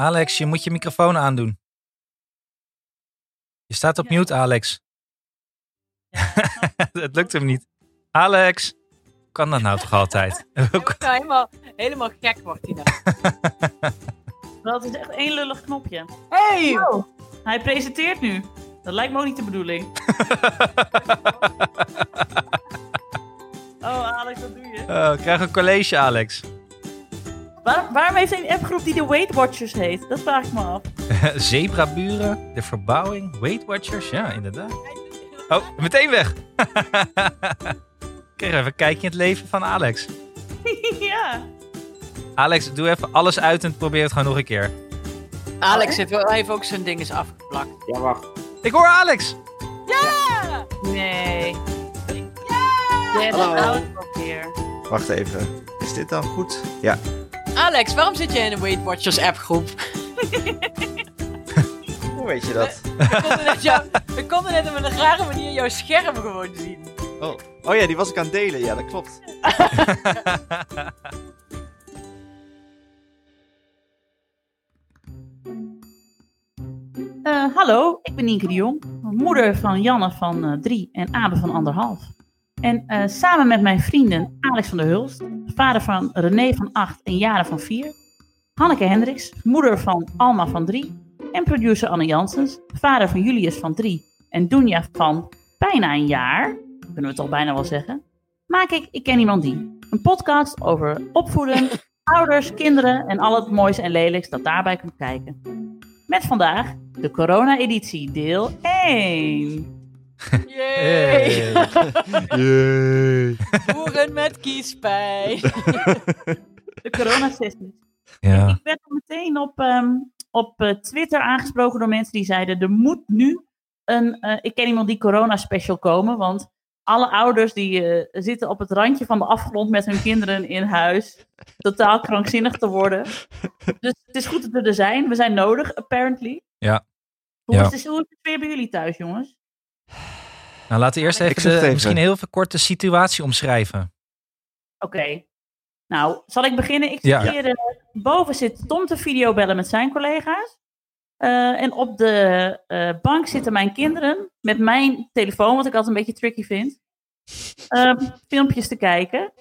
Alex, je moet je microfoon aandoen. Je staat op mute, Alex. Het lukt hem niet. Alex, hoe kan dat nou toch altijd? Ja, helemaal, helemaal gek wordt hij nou. Dat is echt één lullig knopje. Hey! Hij presenteert nu. Dat lijkt me ook niet de bedoeling. oh, Alex, wat doe je? Oh, ik krijg een college, Alex. Waar, waarom heeft hij een appgroep die de Weight Watchers heet? Dat vraag ik me af. Zebraburen, de verbouwing, Weight Watchers, ja, inderdaad. Oh, meteen weg. Kreeg even een kijkje in het leven van Alex. ja. Alex, doe even alles uit en probeer het gewoon nog een keer. Alex heeft, hij heeft ook zijn ding eens afgeplakt. Ja, wacht. Ik hoor Alex! Ja! Nee. Ja! Hallo. Wacht even. Is dit dan goed? Ja. Alex, waarom zit je in een Weight Watchers appgroep? Hoe weet je dat? We konden net, jou, we konden net op een rare manier jouw scherm gewoon zien. Oh. oh ja, die was ik aan het delen. Ja, dat klopt. Eh, hallo, ik ben Nienke de Jong, moeder van Janne van eh, drie en Abe van anderhalf. En eh, samen met mijn vrienden Alex van der Hulst, vader van René van acht en Jaren van vier, Hanneke Hendricks, moeder van Alma van drie en producer Anne Janssens, vader van Julius van drie en Dunja van bijna een jaar, kunnen we het al bijna wel zeggen, maak ik Ik Ken Iemand Die. Een podcast over opvoeden, ouders, kinderen en al het moois en lelijks dat daarbij komt kijken. Met vandaag de corona-editie, deel 1. Yay! Yay. Boeren met kiespijn. De corona-sessie. Ja. Ik werd al meteen op, ehm, op eh, Twitter aangesproken door mensen die zeiden: er moet nu een eh, Ik ken iemand die corona-special komen. Want alle ouders die eh, zitten op het randje van de afgrond met hun kinderen in huis. Totaal krankzinnig te worden. Dus het is goed dat we er zijn. We zijn nodig, apparently. Ja. Hoe, Ja. Is, het, hoe is het weer bij jullie thuis, jongens? Nou, laten we eerst even, de, even. misschien heel even kort de situatie omschrijven. Oké. Nou, zal ik beginnen? Ik zit Ja. hier, eh, boven zit Tom te videobellen met zijn collega's. Eh, en op de eh, bank zitten mijn kinderen met mijn telefoon, wat ik altijd een beetje tricky vind, ehm, filmpjes te kijken.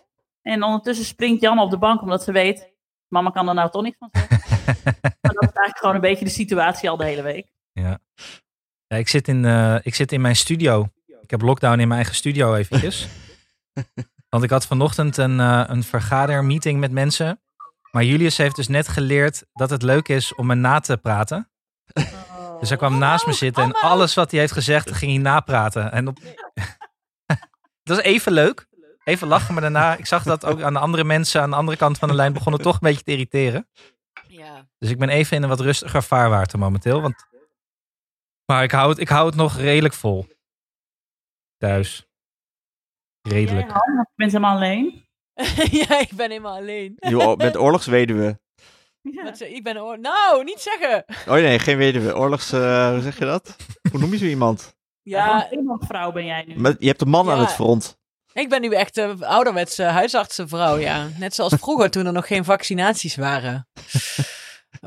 En ondertussen springt Jan op de bank omdat ze weet, mama kan er nou toch niks van zeggen. maar dat is eigenlijk gewoon een beetje de situatie al de hele week. Ja. Ja, ik, zit in, eh, ik zit in mijn studio. Ik heb lockdown in mijn eigen studio eventjes. Want ik had vanochtend een, eh, een vergadermeeting met mensen. Maar Julius heeft dus net geleerd dat het leuk is om me na te praten. Dus hij kwam naast me zitten en allemaal. alles wat hij heeft gezegd ging hij napraten. En op... dat was even leuk. Even lachen, maar daarna, ik zag dat ook aan de andere mensen aan de andere kant van de lijn begonnen toch een beetje te irriteren. Ja. Dus ik ben even in een wat rustiger vaarwater momenteel. Want... Maar ik hou, het, ik hou het nog redelijk vol. Thuis. Redelijk. Jij, Han, want ik ben helemaal alleen. ja, ik ben helemaal alleen. Je bent oorlogsweduwe. Ja. Wat ik ben oor- Nou, niet zeggen. Oh nee, geen weduwe. Oorlogs... eh, hoe zeg je dat? Hoe noem je zo iemand? Ja, Een vrouw ben jij nu. Met, je hebt een man aan het front. ik ben nu echt een ouderwetse huisartsenvrouw, ja. Net zoals vroeger toen er nog geen vaccinaties waren.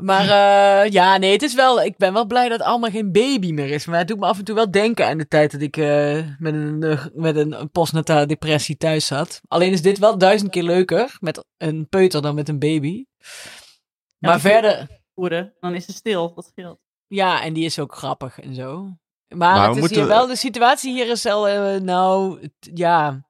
Maar eh, ja, nee, het is wel. Ik ben wel blij dat allemaal geen baby meer is. Maar het doet me af en toe wel denken aan de tijd dat ik eh, met, een, met een postnatale depressie thuis zat. Alleen is dit wel duizend keer leuker met een peuter dan met een baby. Maar maar verder, voeren, dan is het stil. Dat scheelt. ja, en die is ook grappig en zo. Maar, Maar het we is moeten- hier wel, de situatie hier is wel, eh, nou, ja.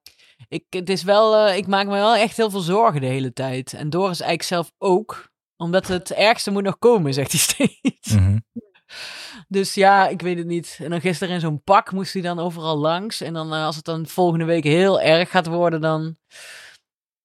Ik, het is wel, eh, ik maak me wel echt heel veel zorgen de hele tijd. En Doris eigenlijk zelf ook. Omdat het ergste moet nog komen, zegt hij steeds. Mhm. Dus ja, ik weet het niet. En dan gisteren in zo'n pak moest hij dan overal langs. En dan eh, als het dan volgende week heel erg gaat worden, dan...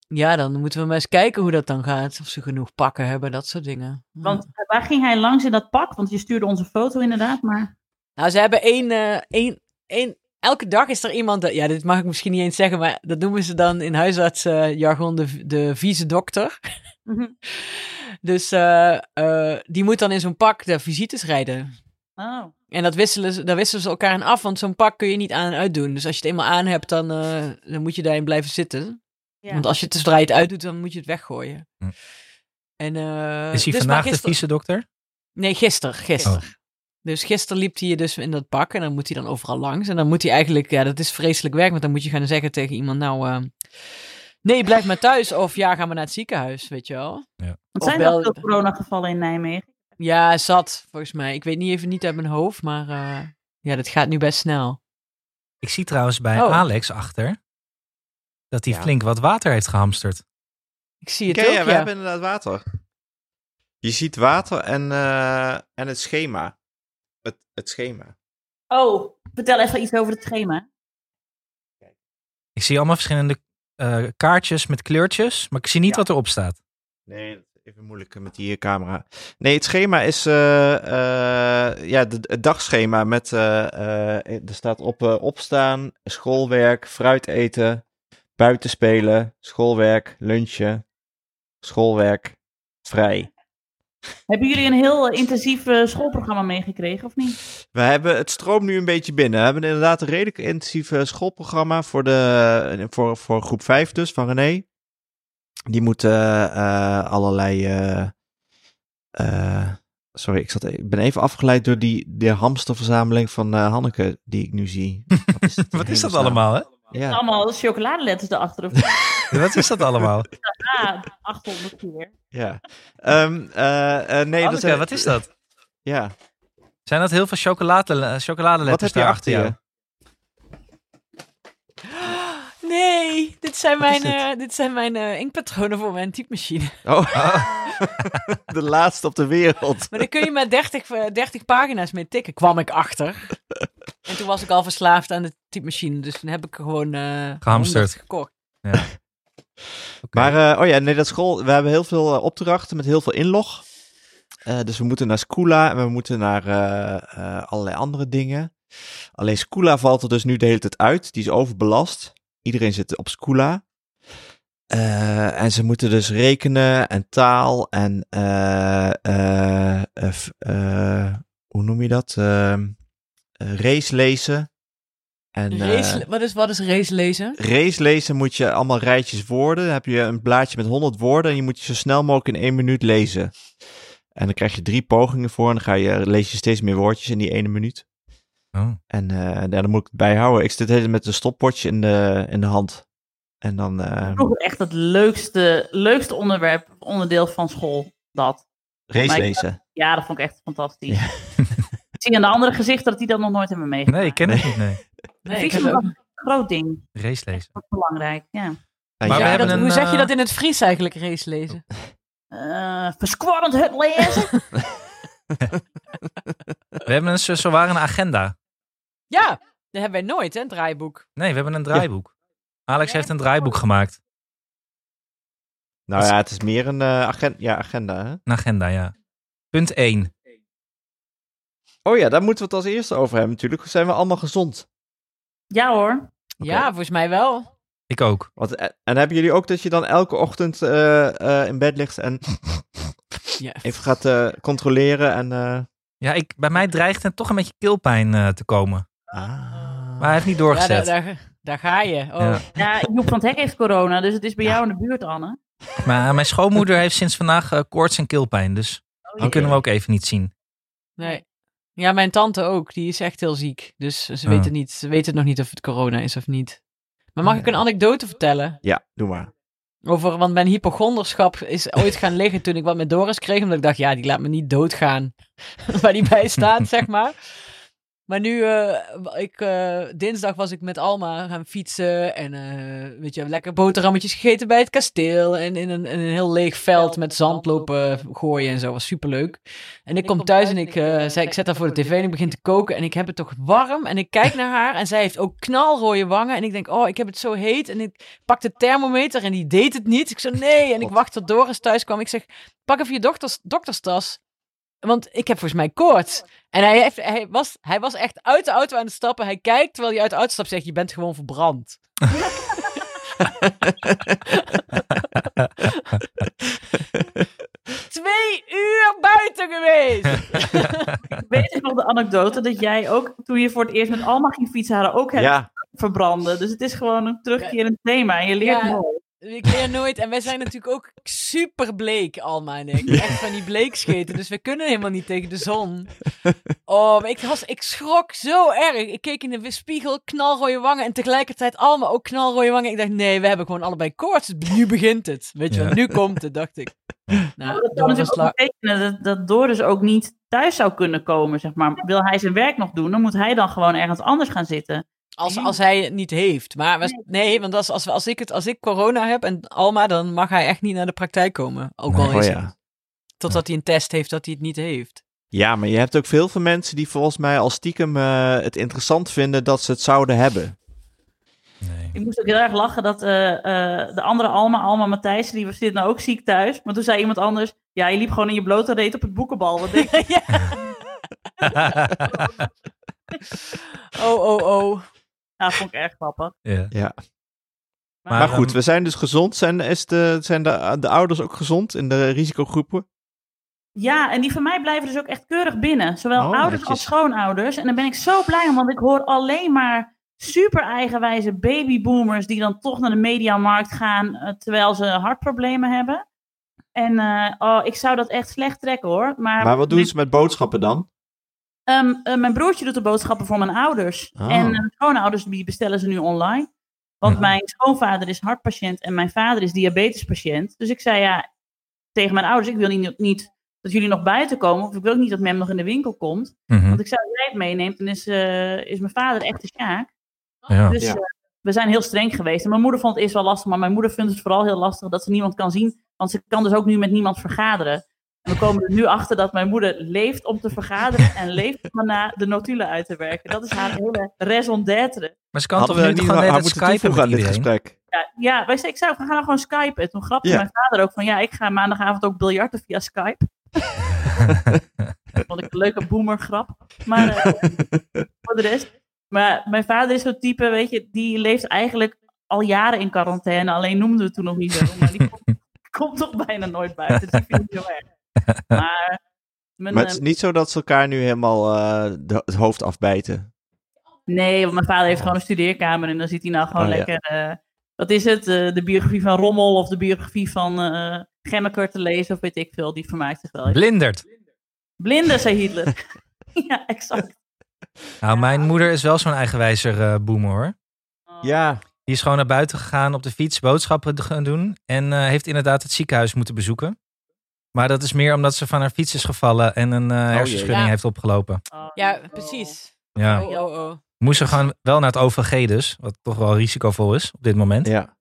Ja, dan moeten we maar eens kijken hoe dat dan gaat. Of ze genoeg pakken hebben, dat soort dingen. Want eh, waar ging hij langs in dat pak? Want je stuurde onze foto inderdaad, maar... Nou, ze hebben één, eh, één, één... Elke dag is er iemand... Dat, ja, dit mag ik misschien niet eens zeggen, maar dat noemen ze dan in huisartsjargon de, de vieze dokter. Mhm. Dus eh, eh, die moet dan in zo'n pak de visites rijden. Oh. En dat wisselen ze, daar wisselen ze elkaar aan af, want zo'n pak kun je niet aan en uitdoen. Dus als je het eenmaal aan hebt, dan, eh, dan moet je daarin blijven zitten. Ja. Want als je het zodra je het uitdoet, dan moet je het weggooien. Hm. En, eh, Is hij dus vandaag de gister- vieze dokter? Nee, gisteren. gisteren. Dus gisteren liep hij dus in dat pak en dan moet hij dan overal langs. En dan moet hij eigenlijk, ja, dat is vreselijk werk, want dan moet je gaan zeggen tegen iemand, nou, nee, blijf maar thuis. Of ja, ga maar naar het ziekenhuis, weet je wel. Want Of zijn bel- er veel coronagevallen in Nijmegen? Ja, zat, volgens mij. Ik weet niet even niet uit mijn hoofd, maar eh, ja, dat gaat nu best snel. Ik zie trouwens bij Oh. Alex achter dat hij Ja. flink wat water heeft gehamsterd. Ik zie het Oké, ook, ja, ja. we hebben inderdaad water. Je ziet water en, eh, en het schema. Het, het schema. Oh, vertel even iets over het schema. Ik zie allemaal verschillende eh, kaartjes met kleurtjes, maar ik zie niet Ja. wat erop staat. Nee, dat is even moeilijk met die camera. Nee, het schema is eh, eh, ja, de, het dagschema met, er staat op opstaan, schoolwerk, fruit eten, buiten spelen, schoolwerk, lunchen, schoolwerk, vrij. Hebben jullie een heel eh, intensief eh, schoolprogramma meegekregen, of niet? We hebben het stroom nu een beetje binnen. We hebben inderdaad een redelijk intensief eh, schoolprogramma voor, de, voor, voor groep 5 dus, van René. Die moet eh, eh, allerlei... sorry, ik, zat, ik ben even afgeleid door die, de hamsterverzameling van eh, Hanneke die ik nu zie. Wat is, Wat is dat allemaal, hè? Ja. Allemaal chocoladeletters erachter. Wat is dat allemaal? ah, 800 keer. ja. Ehm, eh, eh, nee, dat Anneke, wat is dat? Ja. Zijn dat heel veel chocolade, Wat chocoladeletters heb je daar achter jou? je? Nee, dit zijn Wat mijn, dit? eh, dit zijn mijn eh, inkpatronen voor mijn typemachine. Oh, de laatste op de wereld. Maar daar kun je met 30, eh, 30 pagina's mee tikken, kwam ik achter. En toen was ik al verslaafd aan de typemachine, dus toen heb ik er gewoon eh Gehamsterd. 100 gekocht. Oké. Maar eh, oh ja, nee, dat school. We hebben heel veel eh, opdrachten met heel veel inlog. Eh, dus we moeten naar Scula en we moeten naar eh, eh, allerlei andere dingen. Alleen Scula valt er dus nu de hele tijd uit. Die is overbelast. Iedereen zit op Scula. Eh, en ze moeten dus rekenen en taal en eh, eh, eh, eh, hoe noem je dat? Eh, race lezen. En, eh, wat, is, wat is race lezen? Race lezen moet je allemaal rijtjes woorden. Dan heb je een blaadje met 100 woorden en je moet je zo snel mogelijk in één minuut lezen. En dan krijg je drie pogingen voor en dan ga je, lees je steeds meer woordjes in die ene minuut. Oh. En eh, ja, dan moet ik het bijhouden. Ik zit hele met een stopwatch in de, in de hand. En dan, eh, Vroeger echt het leukste, leukste onderwerp, onderdeel van school. Dat. race lezen. Ja, dat vond ik echt fantastisch. zie aan de andere gezichten dat die dat nog nooit hebben meegemaakt. Nee, ik ken het niet, nee. Nee, een groot ding. Race lezen. Dat is belangrijk, ja. Maar ja, we hebben dat- een, hoe zeg je eh, dat in het Fries eigenlijk, race lezen? Eh verskwarrend het lezen. We hebben een, zo waar een agenda. Ja, dat hebben wij nooit, hè, een draaiboek. Nee, we hebben een draaiboek. Alex heeft een draaiboek gemaakt. nou ja, het is meer een eh, agen- ja, agenda. Hè? Een agenda, ja. Punt 1. Oh ja, daar moeten we het als eerste over hebben natuurlijk. Zijn we allemaal gezond? ja hoor. Ja, volgens mij wel. Ik ook. Want, en, en hebben jullie ook dat je dan elke ochtend eh, eh, in bed ligt en Ja. even gaat eh, controleren en... eh, Ja, ik, bij mij dreigt het toch een beetje keelpijn eh, te komen. ah. Maar hij heeft niet Ja, daar, doorgezet. daar, daar ga je. Oh. Ja. Ja, Joep van het Hek heeft corona, dus het is bij jou in de buurt, Anne. Maar eh, mijn schoonmoeder heeft sinds vandaag eh, koorts en keelpijn. Dus die jee. kunnen we ook even niet zien. Nee. Ja, mijn tante ook. Die is echt heel ziek. Dus ze, Ah. weten niet, ze weten nog niet of het corona is of niet. Maar mag ik een anekdote vertellen? Ja, doe maar. Over, want mijn hypochonderschap is ooit gaan liggen toen ik wat met Doris kreeg. Omdat ik dacht, ja, die laat me niet doodgaan. Waar die bij staat, zeg maar. Maar nu, eh, ik, eh, dinsdag was ik met Alma gaan fietsen. En eh, weet je, lekker boterhammetjes gegeten bij het kasteel. En in een, in een heel leeg veld met zand lopen gooien en zo. Was superleuk. En ik kom thuis en ik zei, ik zet haar voor de tv en ik begin te koken. En ik heb het toch warm. En ik kijk naar haar en zij heeft ook knalrode wangen. En ik denk, oh, ik heb het zo heet. En ik pak de thermometer en die deed het niet. Ik zei, nee. En ik wacht tot Doris thuis kwam. Ik zeg, pak even je dokters, dokterstas. Want ik heb volgens mij koorts. En hij, heeft, hij, was, hij was echt uit de auto aan het stappen. Hij kijkt terwijl hij uit de auto stapt. Zegt, je bent gewoon verbrand. Twee uur buiten geweest. Weet ik nog de anekdote dat jij ook, toen je voor het eerst met Alma ging fietsen, ook hebt Ja, verbranden. Dus het is gewoon een terugkerend thema en je leert Ja. nooit. Ik leer nooit. En wij zijn natuurlijk ook super bleek, Alma en ik. Echt van die bleekscheten. Dus we kunnen helemaal niet tegen de zon. Oh, maar ik, was, ik schrok zo erg. Ik keek in de spiegel, knalrode wangen. En tegelijkertijd Alma ook knalrode wangen. Ik dacht, nee, we hebben gewoon allebei koorts. Nu begint het. Weet je wel, Ja. nu komt het, dacht ik. Nou, Maar dat kan natuurlijk la- ook betekenen dat, dat Doris ook niet thuis zou kunnen komen, zeg maar. Wil hij zijn werk nog doen, dan moet hij dan gewoon ergens anders gaan zitten. Als, als hij het niet heeft. Maar was- nee, want als, als, als, ik het, als ik corona heb en Alma, dan mag hij echt niet naar de praktijk komen. Ook al Nee. is oh het. ja. Totdat hij een test heeft dat hij het niet heeft. Ja, maar je hebt ook veel van mensen die volgens mij al stiekem eh, het interessant vinden dat ze het zouden hebben. Nee. Ik moest ook heel erg lachen dat eh, eh, de andere Alma, Alma Matthijs, die was- zit nou ook ziek thuis. Maar toen zei iemand anders, ja, je liep gewoon in je blote reet op het boekenbal. Wat denk je? Oh, oh, oh. Ja, vond ik erg grappig. ja. Ja. Maar, Maar, goed, ehm, we zijn dus gezond. Zijn, is de, zijn de, de ouders ook gezond in de risicogroepen? Ja, en die van mij blijven dus ook echt keurig binnen. Zowel Oh, ouders netjes. als schoonouders. En daar ben ik zo blij om, want ik hoor alleen maar super eigenwijze babyboomers die dan toch naar de mediamarkt gaan eh, terwijl ze hartproblemen hebben. En eh, oh, ik zou dat echt slecht trekken hoor. Maar, Maar wat doen ze met boodschappen dan? Ehm, eh, mijn broertje doet de boodschappen voor mijn ouders. Oh. En mijn schoonouders die bestellen ze nu online. Want Mhm. mijn schoonvader is hartpatiënt en mijn vader is diabetespatiënt. Dus ik zei ja tegen mijn ouders, ik wil niet, niet dat jullie nog buiten komen. Of ik wil ook niet dat mem nog in de winkel komt. Mhm. Want ik zou als jij het meeneemt, dan is, eh, is mijn vader echt de Sjaak. Ja. Dus Ja. eh, we zijn heel streng geweest. En mijn moeder vond het eerst wel lastig, maar mijn moeder vindt het vooral heel lastig dat ze niemand kan zien. Want ze kan dus ook nu met niemand vergaderen. En we komen er nu achter dat mijn moeder leeft om te vergaderen en leeft om daarna de notulen uit te werken. Dat is haar hele raison d'être. Maar ze kan Hadden toch nu niet gewoon moeten skypen aan dit gesprek? Ja, ja wij zei, ik zei, we gaan nou gewoon skypen. En toen grapte Ja. mijn vader ook van, ja, ik ga maandagavond ook biljarten via Skype. Vond ik een leuke boomer grap. Maar eh, voor de rest. Maar mijn vader is zo'n type, weet je, die leeft eigenlijk al jaren in quarantaine. Alleen noemden we het toen nog niet zo. Maar die komt, komt toch bijna nooit buiten. Dus ik vind het heel erg. Maar, mijn, Maar het is eh, niet zo dat ze elkaar nu helemaal eh, de- het hoofd afbijten. nee, want mijn vader heeft gewoon een studeerkamer. En dan zit hij nou gewoon Oh, ja. lekker... eh, wat is het? eh, de biografie van Rommel of de biografie van eh Gemmeker te lezen of weet ik veel. Die vermaakt zich wel. Blinderd. Blinde, zei Hitler. ja, exact. Nou, mijn moeder is wel zo'n eigenwijzer eh boomer hoor. Ja, Die is gewoon naar buiten gegaan op de fiets boodschappen te gaan doen. En eh, heeft inderdaad het ziekenhuis moeten bezoeken. Maar dat is meer omdat ze van haar fiets is gevallen en een eh hersenschudding Ja. heeft opgelopen. Oh, Ja, precies. Ja. Oh, oh, oh. Moest ze gewoon wel naar het OVG dus. Wat toch wel risicovol is op dit moment. ja.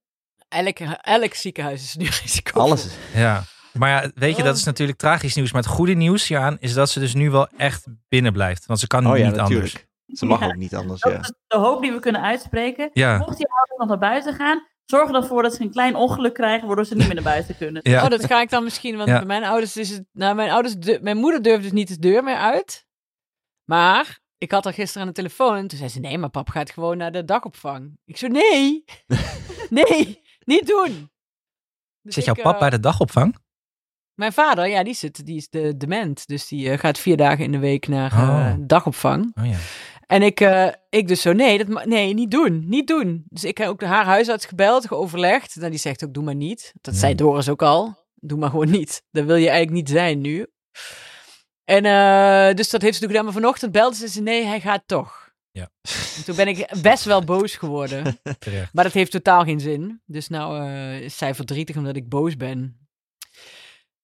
Elk, elk ziekenhuis is nu risico. Alles. Ja. Maar ja, weet je, dat is natuurlijk tragisch nieuws. Maar het goede nieuws hieraan is dat ze dus nu wel echt binnen blijft. Want ze kan Oh ja, niet natuurlijk. anders. Ze mag Ja. ook niet anders, Dat ja. is de hoop die we kunnen uitspreken. Ja. Mocht die ouders nog naar buiten gaan, zorg er dan voor dat ze een klein ongeluk krijgen, waardoor ze niet meer naar buiten kunnen. Ja. Oh, dat ga ik dan misschien, want Ja. bij mijn ouders is het... Nou, mijn ouders... mijn moeder durfde dus niet de deur meer uit. Maar ik had haar gisteren aan de telefoon en toen zei ze... Nee, maar pap gaat gewoon naar de dagopvang. Ik zo, nee. nee, niet doen. Dus Zit jouw pap eh, bij de dagopvang? Mijn vader, ja, die, zit, die is de, dement. Dus die eh, gaat vier dagen in de week naar eh, Oh. dagopvang. Oh ja. En ik, eh, ik dus zo, nee, dat nee, niet doen, niet doen. Dus ik heb ook haar huisarts gebeld, geoverlegd. Nou, die zegt ook, doe maar niet. Dat zei Ja. Doris ook al. Doe maar gewoon niet. Dat wil je eigenlijk niet zijn nu. En eh, dus dat heeft ze toen gedaan. Maar vanochtend belde ze, ze, nee, hij gaat toch. Ja. En toen ben ik best wel boos geworden. Maar dat heeft totaal geen zin. Dus nou eh, is zij verdrietig omdat ik boos ben.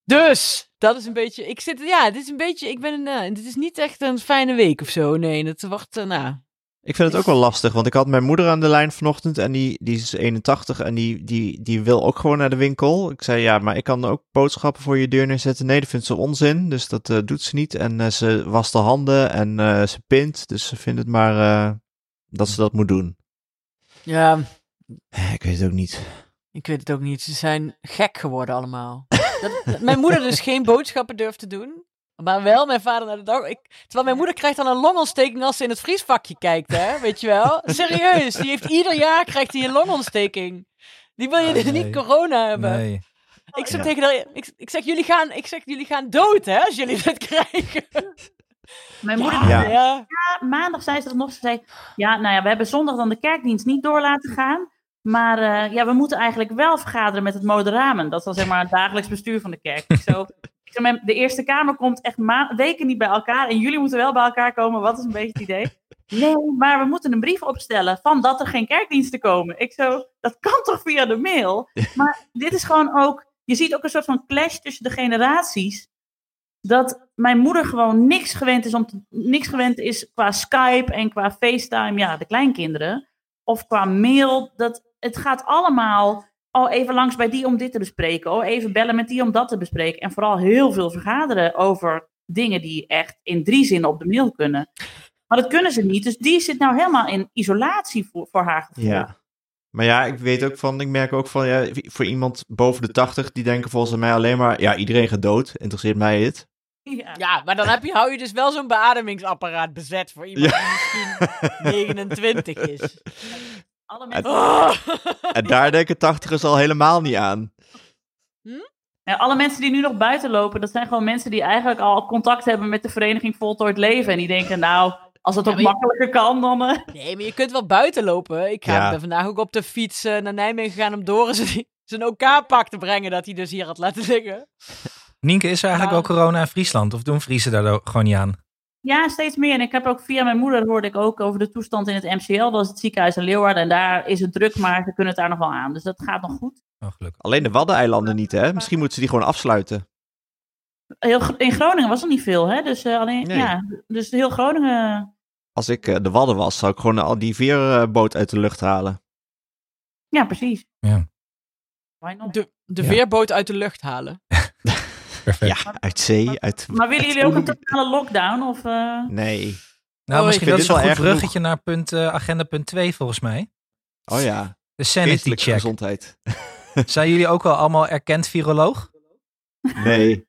Dus, dat is een beetje. Ik zit. Ja, dit is een beetje. Ik ben. eh, dit is niet echt een fijne week of zo. Nee, dat wordt. eh, nou. Ik vind het ook wel lastig, want ik had mijn moeder aan de lijn vanochtend en die, die is 81 en die, die, die wil ook gewoon naar de winkel. Ik zei, ja, maar ik kan ook boodschappen voor je deur neerzetten. Nee, dat vindt ze onzin, dus dat eh, doet ze niet. En ze wast de handen en ze pint, dus ze vindt het maar dat ze dat moet doen. Ja, Ik weet het ook niet. ik weet het ook niet. Ze zijn gek geworden allemaal. Dat, dat mijn moeder dus geen boodschappen durft te doen. Maar wel mijn vader naar de dag. Ik, terwijl mijn moeder krijgt dan een longontsteking als ze in het vriesvakje kijkt, hè? Weet je wel? Serieus, die heeft ieder jaar krijgt hij een longontsteking. Die wil je Ah, dus nee. niet corona hebben. Nee. Ik zeg Ja. tegen haar, ik, ik zeg jullie gaan, ik zeg jullie gaan dood, hè? Als jullie dit krijgen. Mijn moeder Ja. ja. ja, maandag zei ze dat nog. Ze zei, ja, nou ja, we hebben zondag dan de kerkdienst niet door laten gaan. Maar eh, ja, we moeten eigenlijk wel vergaderen met het moderamen. Dat is zeg maar het dagelijks bestuur van de kerk. Zo, ik zeg, "Mijn- de Eerste Kamer komt echt weken niet bij elkaar. En jullie moeten wel bij elkaar komen. Wat is een beetje het idee? Nee, maar we moeten een brief opstellen van dat er geen kerkdiensten komen. Ik zo, dat kan toch via de mail? Maar dit is gewoon ook, je ziet ook een soort van clash tussen de generaties. Dat mijn moeder gewoon niks gewend is om te- niks gewend is qua Skype en qua FaceTime, ja, de kleinkinderen. Of qua mail. Dat, het gaat allemaal al even langs bij die om dit te bespreken. Oh, even bellen met die om dat te bespreken. En vooral heel veel vergaderen over dingen die echt in drie zinnen op de mail kunnen. Maar dat kunnen ze niet. Dus die zit nou helemaal in isolatie voor, voor haar gevoel. Ja. Maar ja, ik weet ook van, ik merk ook van, ja, voor iemand boven de 80, die denken volgens mij alleen maar, ja, iedereen gaat dood, interesseert mij het. Ja. ja, maar dan heb je, hou je dus wel zo'n beademingsapparaat bezet voor iemand die misschien 29 is. Alle mensen, Oh. En daar denken tachtigers al helemaal niet aan. ja, alle mensen die nu nog buiten lopen, dat zijn gewoon mensen die eigenlijk al contact hebben met de vereniging Voltooid Leven. En die denken, nou, als dat Ja, ook je- makkelijker kan, dan... eh, Nee, maar je kunt wel buiten lopen. Ik ga Ja. ben vandaag ook op de fiets eh, naar Nijmegen gegaan om Doris zijn OK-pak te brengen dat hij dus hier had laten liggen. Nienke, is er eigenlijk Ja. wel corona in Friesland? Of doen Friesen daar ook gewoon niet aan? Ja, steeds meer. En ik heb ook via mijn moeder hoorde ik ook over de toestand in het MCL. Dat is het ziekenhuis in Leeuwarden. En daar is het druk, maar ze kunnen het daar nog wel aan. Dus dat gaat nog goed. Oh, gelukkig. Alleen de Waddeneilanden niet, hè? Misschien moeten ze die gewoon afsluiten. Heel, in Groningen was er niet veel, hè? Dus, eh, alleen, Nee. ja, dus heel Groningen. Als ik eh, de Wadden was, zou ik gewoon al die veerboot uit de lucht halen. Ja, precies. Ja. De, de Ja. veerboot uit de lucht halen. Perfect. Ja, uit zee, uit... Maar willen jullie ook een totale lockdown? Of, eh, Nee. Nou, Oh, misschien dat is een wel goed erg bruggetje naar punt, eh, agenda punt 2 volgens mij. Oh ja, De sanity geestelijke check. gezondheid. Zijn jullie ook wel allemaal erkend viroloog? Nee.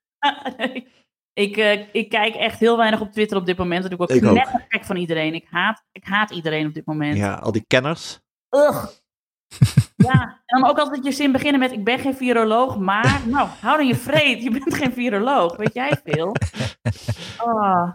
ik, eh, ik kijk echt heel weinig op Twitter op dit moment. Dat doe ik ook Ik net gek van iedereen. Ik haat, ik haat iedereen op dit moment. Ja, al die kenners. Ugh. Ja, en dan ook altijd je zin beginnen met: Ik ben geen viroloog, maar. Nou, hou dan je vreed. Je bent geen viroloog. Weet jij veel? Ah.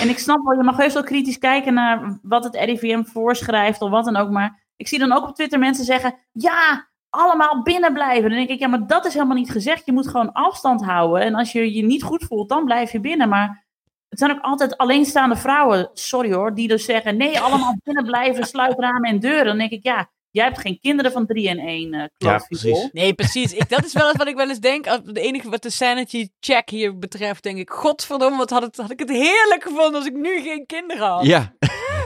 En ik snap wel, je mag heus wel kritisch kijken naar wat het RIVM voorschrijft of wat dan ook. Maar ik zie dan ook op Twitter mensen zeggen: Ja, allemaal binnen blijven. Dan denk ik: Ja, maar dat is helemaal niet gezegd. Je moet gewoon afstand houden. En als je je niet goed voelt, dan blijf je binnen. Maar. Het zijn ook altijd alleenstaande vrouwen, sorry hoor, die dus zeggen: nee, allemaal binnen blijven, sluit ramen en deuren. Dan denk ik: ja, Jij hebt geen kinderen van 3 en 1, uh, Ja, precies. Nee, precies. Ik, dat is wel eens wat ik wel eens denk. De enige wat de sanity check hier betreft, denk ik, godverdomme, wat had, het, had ik het heerlijk gevonden als ik nu geen kinderen had. Ja,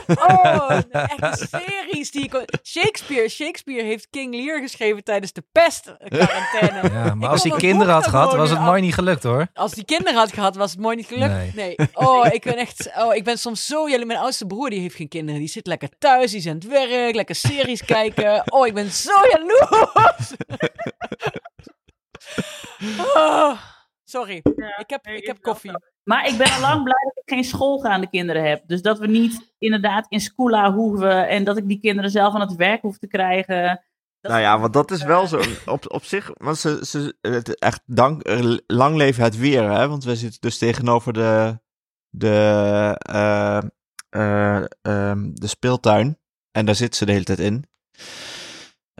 Oh, echt series die ik... Shakespeare, Shakespeare heeft King Lear geschreven tijdens de pestquarantaine. Ja, maar Ik als hij kinderen had gehad, was het mooi niet gelukt hoor. Als die kinderen had gehad, was het mooi niet gelukt. Nee. Nee. Oh, ik ben echt... Oh, ik ben soms zo... Jullie, mijn oudste broer, die heeft geen kinderen. Die zit lekker thuis, die is aan het werk, lekker series kijken. Oh, ik ben zo jaloers. Oh, sorry. ik heb, ik heb koffie. Maar ik ben al lang blij dat ik geen schoolgaande kinderen heb. Dus dat we niet inderdaad in schoola hoeven en dat ik die kinderen zelf aan het werk hoef te krijgen. Nou ja, want dat is wel zo. Op, op zich, want ze, ze, echt dank, eh, lang leven het weer, hè? Want we zitten dus tegenover de, de, eh, eh, ehm, de speeltuin. En daar zitten ze de hele tijd in.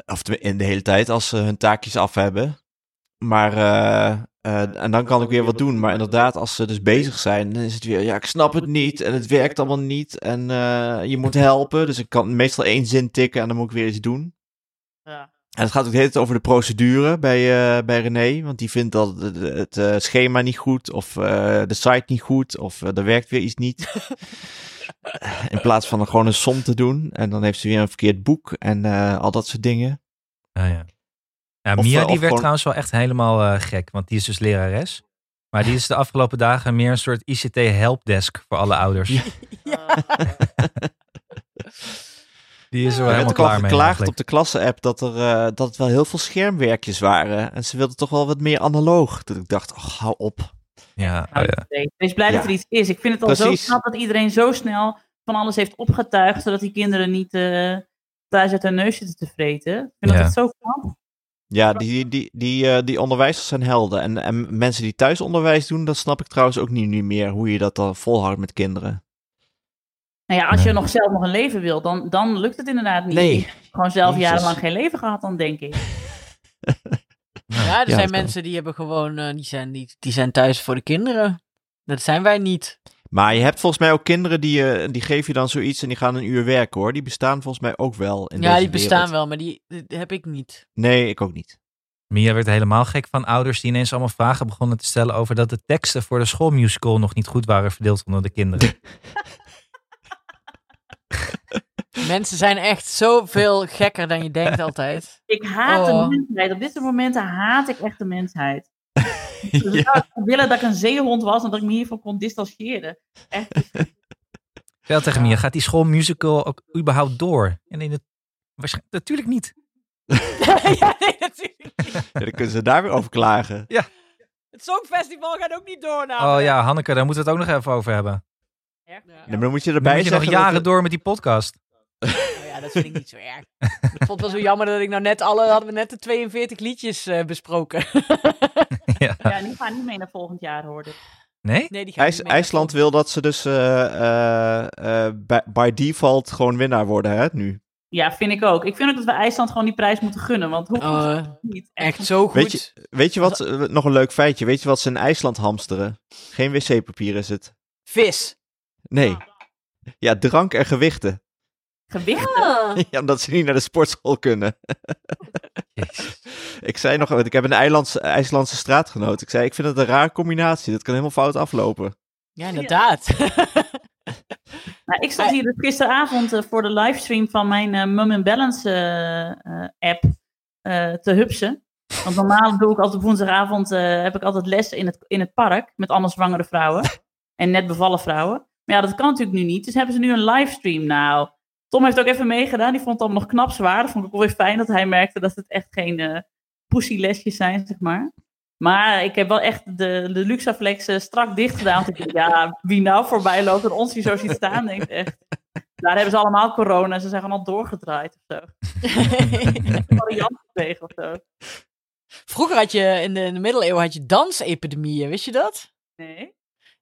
Of in de hele tijd, als ze hun taakjes af hebben. Maar, eh, en dan kan ik weer wat doen. Maar inderdaad, als ze dus bezig zijn, dan is het weer, ja, ik snap het niet. En het werkt allemaal niet. En eh, je moet helpen. Dus ik kan meestal één zin tikken en dan moet ik weer iets doen. Ja. En het gaat ook de hele tijd over de procedure bij, eh, bij René. Want die vindt dat het, het eh, schema niet goed, of eh, de site niet goed, of er werkt weer iets niet. In plaats van er gewoon een som te doen. En dan heeft ze weer een verkeerd boek en al dat soort dingen. Ah, ja. Ja, Of, Mia eh, die of werd gewoon- trouwens wel echt helemaal eh, gek, want die is dus lerares. Maar die is de afgelopen dagen meer een soort ICT helpdesk voor alle ouders. Die is er wel helemaal ook al klaar mee. geklaagd op de klasse-app dat er eh, dat het wel heel veel schermwerkjes waren. En ze wilden toch wel wat meer analoog. Dat ik dacht, oh, hou op. Ja, oh Nou, ja. nee, Wees blij dat Ja. er iets is. Ik vind het al zo knap dat iedereen zo snel van alles heeft opgetuigd, zodat die kinderen niet eh, thuis uit hun neus zitten te vreten. Ik vind Ja. dat het zo knap. Ja, die, die, die, eh, die onderwijzers zijn helden. En, en mensen die thuis onderwijs doen, dat snap ik trouwens ook niet, niet meer. Hoe je dat dan volhoudt met kinderen. Nou ja, als je Nee. nog zelf nog een leven wil, dan, dan lukt het inderdaad niet. Nee. Gewoon zelf Jezus. jarenlang geen leven gehad, dan denk ik. Ja, er Ja, zijn mensen die hebben gewoon, eh, die, zijn, die, die zijn thuis voor de kinderen. Dat zijn wij niet. Maar je hebt volgens mij ook kinderen die, eh, die geef je dan zoiets en die gaan een uur werken hoor. Die bestaan volgens mij ook wel in ja, deze die bestaan wereld. wel, maar die, die heb ik niet. Nee, ik ook niet. Mia werd helemaal gek van ouders die ineens allemaal vragen begonnen te stellen over dat de teksten voor de schoolmusical nog niet goed waren verdeeld onder de kinderen. Mensen zijn echt zoveel gekker dan je denkt altijd. Ik haat Oh. de mensheid. Op dit momenten haat ik echt de mensheid. Dus ik zou willen dat ik een zeehond was en dat ik me hiervan kon distancieren. Echt. Vertel tegen Mia, gaat die schoolmusical ook überhaupt door? En in het, waarschijnlijk, natuurlijk niet. ja, nee, natuurlijk niet. Ja, dan kunnen ze daar weer over klagen. Het Songfestival gaat ook niet door nou. Oh ja, Hanneke, daar moeten we het ook nog even over hebben. Ja. Nee, maar dan moet je Dan erbij moet je nog jaren het- door met die podcast. Ja, dat vind ik niet zo erg. ik vond het wel zo jammer dat ik nou net alle, hadden we net de 42 liedjes eh, besproken. ja. Ja, die gaan niet mee naar volgend jaar, hoorde. Nee? Nee, die gaan IJs- niet mee naar IJsland wil dat ze dus eh, eh, eh, by, by default gewoon winnaar worden hè, nu. Ja, vind ik ook. Ik vind ook dat we IJsland gewoon die prijs moeten gunnen. Want hoe het niet? echt zo goed. Weet je, weet je wat, nog een leuk feitje. Weet je wat ze in IJsland hamsteren? Geen wc-papier is het. Vis. Nee. Ja, drank en gewichten. Gewicht. Ja, omdat ze niet naar de sportschool kunnen. Jezus. Ik zei nog, ik heb een IJslandse, IJslandse straatgenoot. Ik zei, ik vind het een raar combinatie. Dat kan helemaal fout aflopen. Ja, inderdaad. Nou, ik zat hier dus gisteravond eh, voor de livestream van mijn eh Mum and Balance eh, app eh, te hupsen. Want normaal doe ik altijd op woensdagavond eh, heb ik altijd les in het, in het park met allemaal zwangere vrouwen. En net bevallen vrouwen. Maar ja, dat kan natuurlijk nu niet. Dus hebben ze nu een livestream. Nou, Tom heeft ook even meegedaan. Die vond het allemaal nog knap zwaar. Dat vond ik ook wel weer fijn dat hij merkte dat het echt geen eh pussylesjes zijn, zeg maar. Maar ik heb wel echt de, de Luxaflex eh, strak dicht gedaan. Want ik dacht, ja, wie nou voorbij loopt en ons hier zo ziet staan, denkt echt. Daar hebben ze allemaal corona. Ze zijn gewoon al doorgedraaid of zo. Variant gekregen of zo. Vroeger had je in de, in de middeleeuwen had je dansepidemieën, wist je dat? Nee.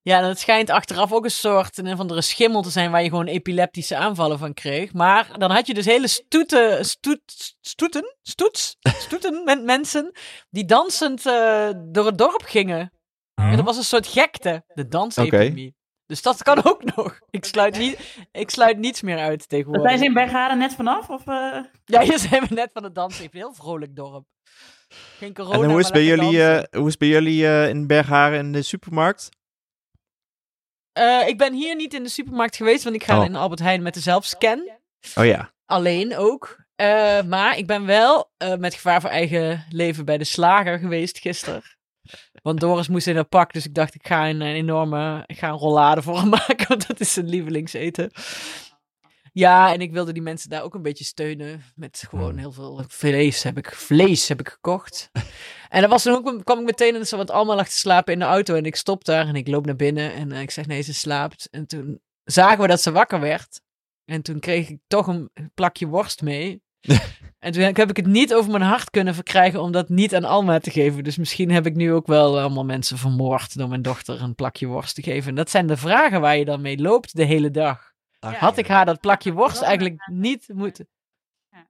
Ja, dat schijnt achteraf ook een soort een of andere schimmel te zijn waar je gewoon epileptische aanvallen van kreeg. Maar dan had je dus hele stoeten, stoet, stoeten, stoets, stoeten met mensen die dansend eh, door het dorp gingen. En dat was een soort gekte, de dansepidemie. Dus dat kan ook nog. Ik sluit, niet, ik sluit niets meer uit tegenwoordig. zijn ze in Bergharen net vanaf? Of, eh? Ja, hier zijn we net van het dansen. Een heel vrolijk dorp. Geen corona, en hoe is, het bij jullie, eh, hoe is het bij jullie eh, in Bergharen in de supermarkt? Eh, ik ben hier niet in de supermarkt geweest, want ik ga Oh. in Albert Heijn met de zelfscan. Oh ja. Alleen ook. Eh, maar ik ben wel eh, met gevaar voor eigen leven bij de slager geweest gisteren. Want Doris moest in haar pak, dus ik dacht ik ga een, een enorme, ik ga een rollade voor hem maken, want dat is zijn lievelingseten. Ja, en ik wilde die mensen daar ook een beetje steunen met gewoon heel veel vlees heb ik, vlees heb ik gekocht. En dan was dan ook, kwam ik meteen en ze wat allemaal lag te slapen in de auto en ik stop daar en ik loop naar binnen en eh, ik zeg nee, ze slaapt. En toen zagen we dat ze wakker werd. En toen kreeg ik toch een plakje worst mee. en toen heb ik het niet over mijn hart kunnen verkrijgen om dat niet aan Alma te geven. Dus misschien heb ik nu ook wel allemaal mensen vermoord door mijn dochter een plakje worst te geven. En dat zijn de vragen waar je dan mee loopt de hele dag. Had ik haar dat plakje worst eigenlijk niet moeten... Ja.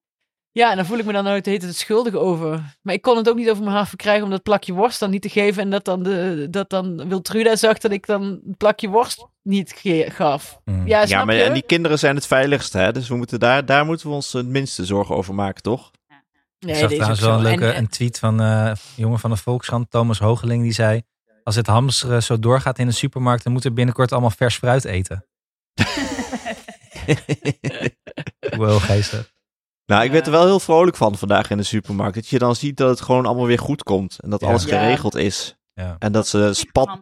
Ja, en dan voel ik me dan nooit hele tijd schuldig over. Maar ik kon het ook niet over mijn hart verkrijgen om dat plakje worst dan niet te geven. En dat dan, de, dat dan Wiltruda zag dat ik dan het plakje worst niet gaf. Hm. Ja, Ja, snap maar je? en die kinderen zijn het veiligst, hè? Dus we moeten daar, daar moeten we ons het minste zorgen over maken, toch? Nee, ik zag trouwens wel een leuke En, eh, een tweet van eh, een jongen van de Volkskrant, Thomas Hogeling, die zei... Als het hamsteren zo doorgaat in de supermarkt, dan moeten we binnenkort allemaal vers fruit eten. Wel geestig. Nou, ik werd er wel heel vrolijk van vandaag in de supermarkt. Dat je dan ziet dat het gewoon allemaal weer goed komt. En dat Ja. alles geregeld is. Ja. En dat ze spat...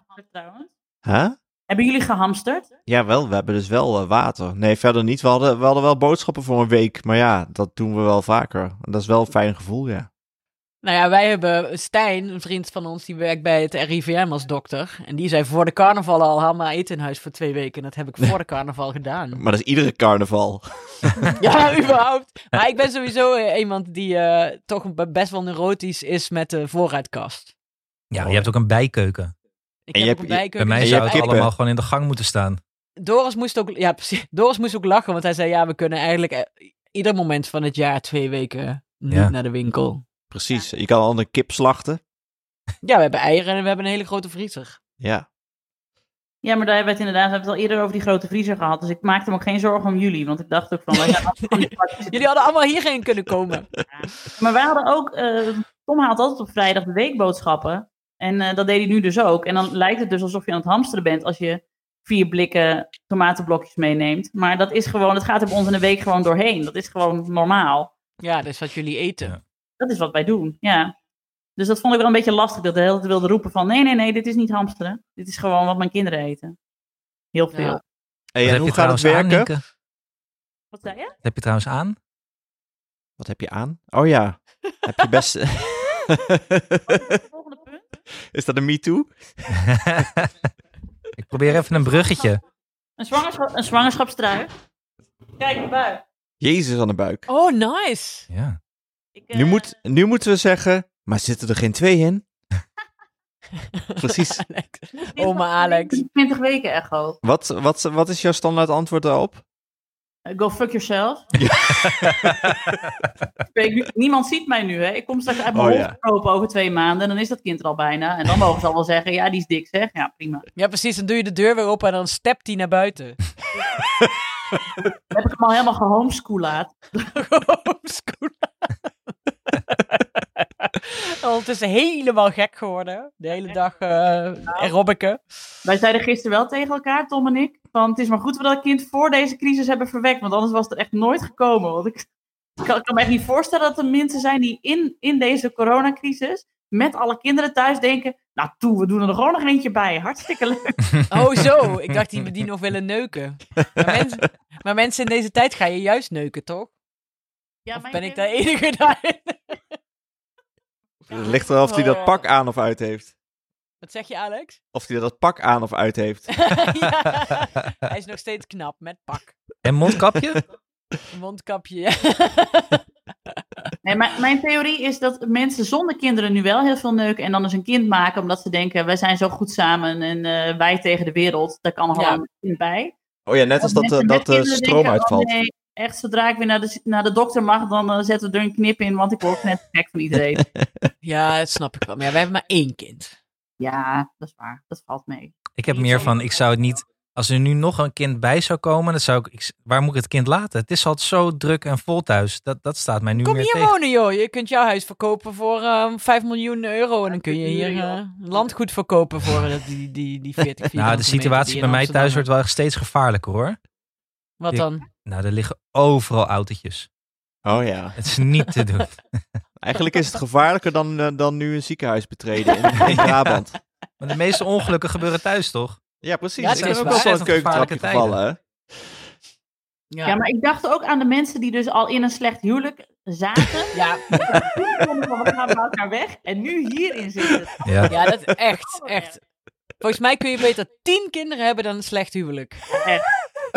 Huh? Hebben jullie gehamsterd? Ja, wel. We hebben dus wel eh, water. Nee, verder niet. We hadden, we hadden wel boodschappen voor een week. Maar ja, dat doen we wel vaker. En dat is wel een fijn gevoel, ja. Nou ja, wij hebben Stijn, een vriend van ons, die werkt bij het RIVM als dokter. En die zei voor de carnaval al, haal maar eten in huis voor twee weken. En dat heb ik voor de carnaval gedaan. Maar dat is iedere carnaval. Ja, überhaupt. Maar ik ben sowieso eh, iemand die eh, toch be- best wel neurotisch is met de voorraadkast. Ja, je hebt ook een bijkeuken. Ik En je heb hebt- een je- Bij bijkeuken. mij zou het allemaal gewoon in de gang moeten staan. Doris moest ook, ja, precies. Doris moest ook lachen, want hij zei, ja, we kunnen eigenlijk eh, ieder moment van het jaar twee weken niet Ja. naar de winkel. Precies. Je kan al een kip slachten. Ja, we hebben eieren en we hebben een hele grote vriezer. Ja. Ja, maar daar hebben we het inderdaad we hebben het al eerder over die grote vriezer gehad. Dus ik maakte me ook geen zorgen om jullie. Want ik dacht ook van, pakjes. Jullie hadden allemaal hierheen kunnen komen. Maar wij hadden ook, eh, Tom haalt altijd op vrijdag de weekboodschappen. En eh, dat deed hij nu dus ook. En dan lijkt het dus alsof je aan het hamsteren bent als je vier blikken tomatenblokjes meeneemt. Maar dat is gewoon, het gaat er bij ons in de week gewoon doorheen. Dat is gewoon normaal. Ja, dat is wat jullie eten. Dat is wat wij doen, ja. Dus dat vond ik wel een beetje lastig, dat de hele tijd wilde roepen van... nee, nee, nee, dit is niet hamsteren. Dit is gewoon wat mijn kinderen eten. Heel veel. Ja. Hey, en heb je hoe gaat het aan, werken? Wat zei je? Wat heb je trouwens aan? Wat heb je aan? Oh ja. heb je best... Volgende punt. is dat een me too? ik probeer even een bruggetje. Een, zwangerschap, een zwangerschapstrui. Kijk, een bui. Jezus aan de buik. Oh, nice. Ja. Ik, eh, Nu, moet, nu moeten we zeggen, maar zitten er geen twee in? Precies. Alex. 20 Oma Alex. 20 weken echo. Wat, wat, wat is jouw standaard antwoord daarop? Eh, Go fuck yourself. Ik niemand ziet mij nu, hè. Ik kom straks uit mijn Oh, ja. gekropen over twee maanden. En dan is dat kind er al bijna. En dan mogen ze al wel zeggen, ja, die is dik, zeg. Ja, prima. Ja, precies. Dan doe je de deur weer open en dan stept hij naar buiten. Dan heb ik hem al helemaal gehomeschoold. Homeschoolen. Ondertussen helemaal gek geworden. De hele dag eh aerobica. Wij zeiden gisteren wel tegen elkaar, Tom en ik, van het is maar goed dat we dat kind voor deze crisis hebben verwekt, want anders was het er echt nooit gekomen. Want ik, ik, kan, ik kan me echt niet voorstellen dat er mensen zijn die in, in deze coronacrisis met alle kinderen thuis denken, nou toe, we doen er gewoon nog eentje bij. Hartstikke leuk. Oh, zo. Ik dacht die we die nog willen neuken. Maar mensen, maar mensen in deze tijd ga je juist neuken, toch? Ja, Of ben ik daar kinderen- enige daarin? Het ligt eraf of hij dat pak aan of uit heeft. Wat zeg je, Alex? Of hij dat pak aan of uit heeft. ja, hij is nog steeds knap met pak. En mondkapje? Mondkapje. ja. Nee, maar mijn theorie is dat mensen zonder kinderen nu wel heel veel neuken en dan eens een kind maken, omdat ze denken, wij zijn zo goed samen en eh, wij tegen de wereld, daar kan nog Ja. wel een kind bij. Oh ja, net als dat, eh, dat de kinderen stroom denken, oh uitvalt. nee, echt, zodra ik weer naar de, naar de dokter mag, dan eh, zetten we er een knip in, want ik word net gek van iedereen. ja, dat snap ik wel. Maar ja, wij hebben maar één kind. ja, dat is waar. Dat valt mee. Ik heb meer van, ik zou het niet... Als er nu nog een kind bij zou komen, dan zou ik, ik... Waar moet ik het kind laten? Het is altijd zo druk en vol thuis. Dat, dat staat mij nu Kom meer hier tegen. wonen, joh. Je kunt jouw huis verkopen voor ehm 5 miljoen euro. En dan kun je hier eh, landgoed verkopen voor eh, die, die, die 40 Nou, de situatie bij mij thuis wordt wel steeds gevaarlijker hoor. Wat dan? Nou, er liggen overal autootjes. Oh ja. Het is niet te doen. Eigenlijk is het gevaarlijker dan, eh, dan nu een ziekenhuis betreden in, in Brabant. Maar de meeste ongelukken gebeuren thuis toch? Ja, precies. Ja, ik is ook wel zo'n keukentrapje gevallen, hè? Ja. Ja. maar ik dacht ook aan de mensen die dus al in een slecht huwelijk zaten. ja, we gaan elkaar weg. En nu hierin zitten. Ja. ja, dat is echt, echt. Volgens mij kun je beter 10 kinderen hebben dan een slecht huwelijk.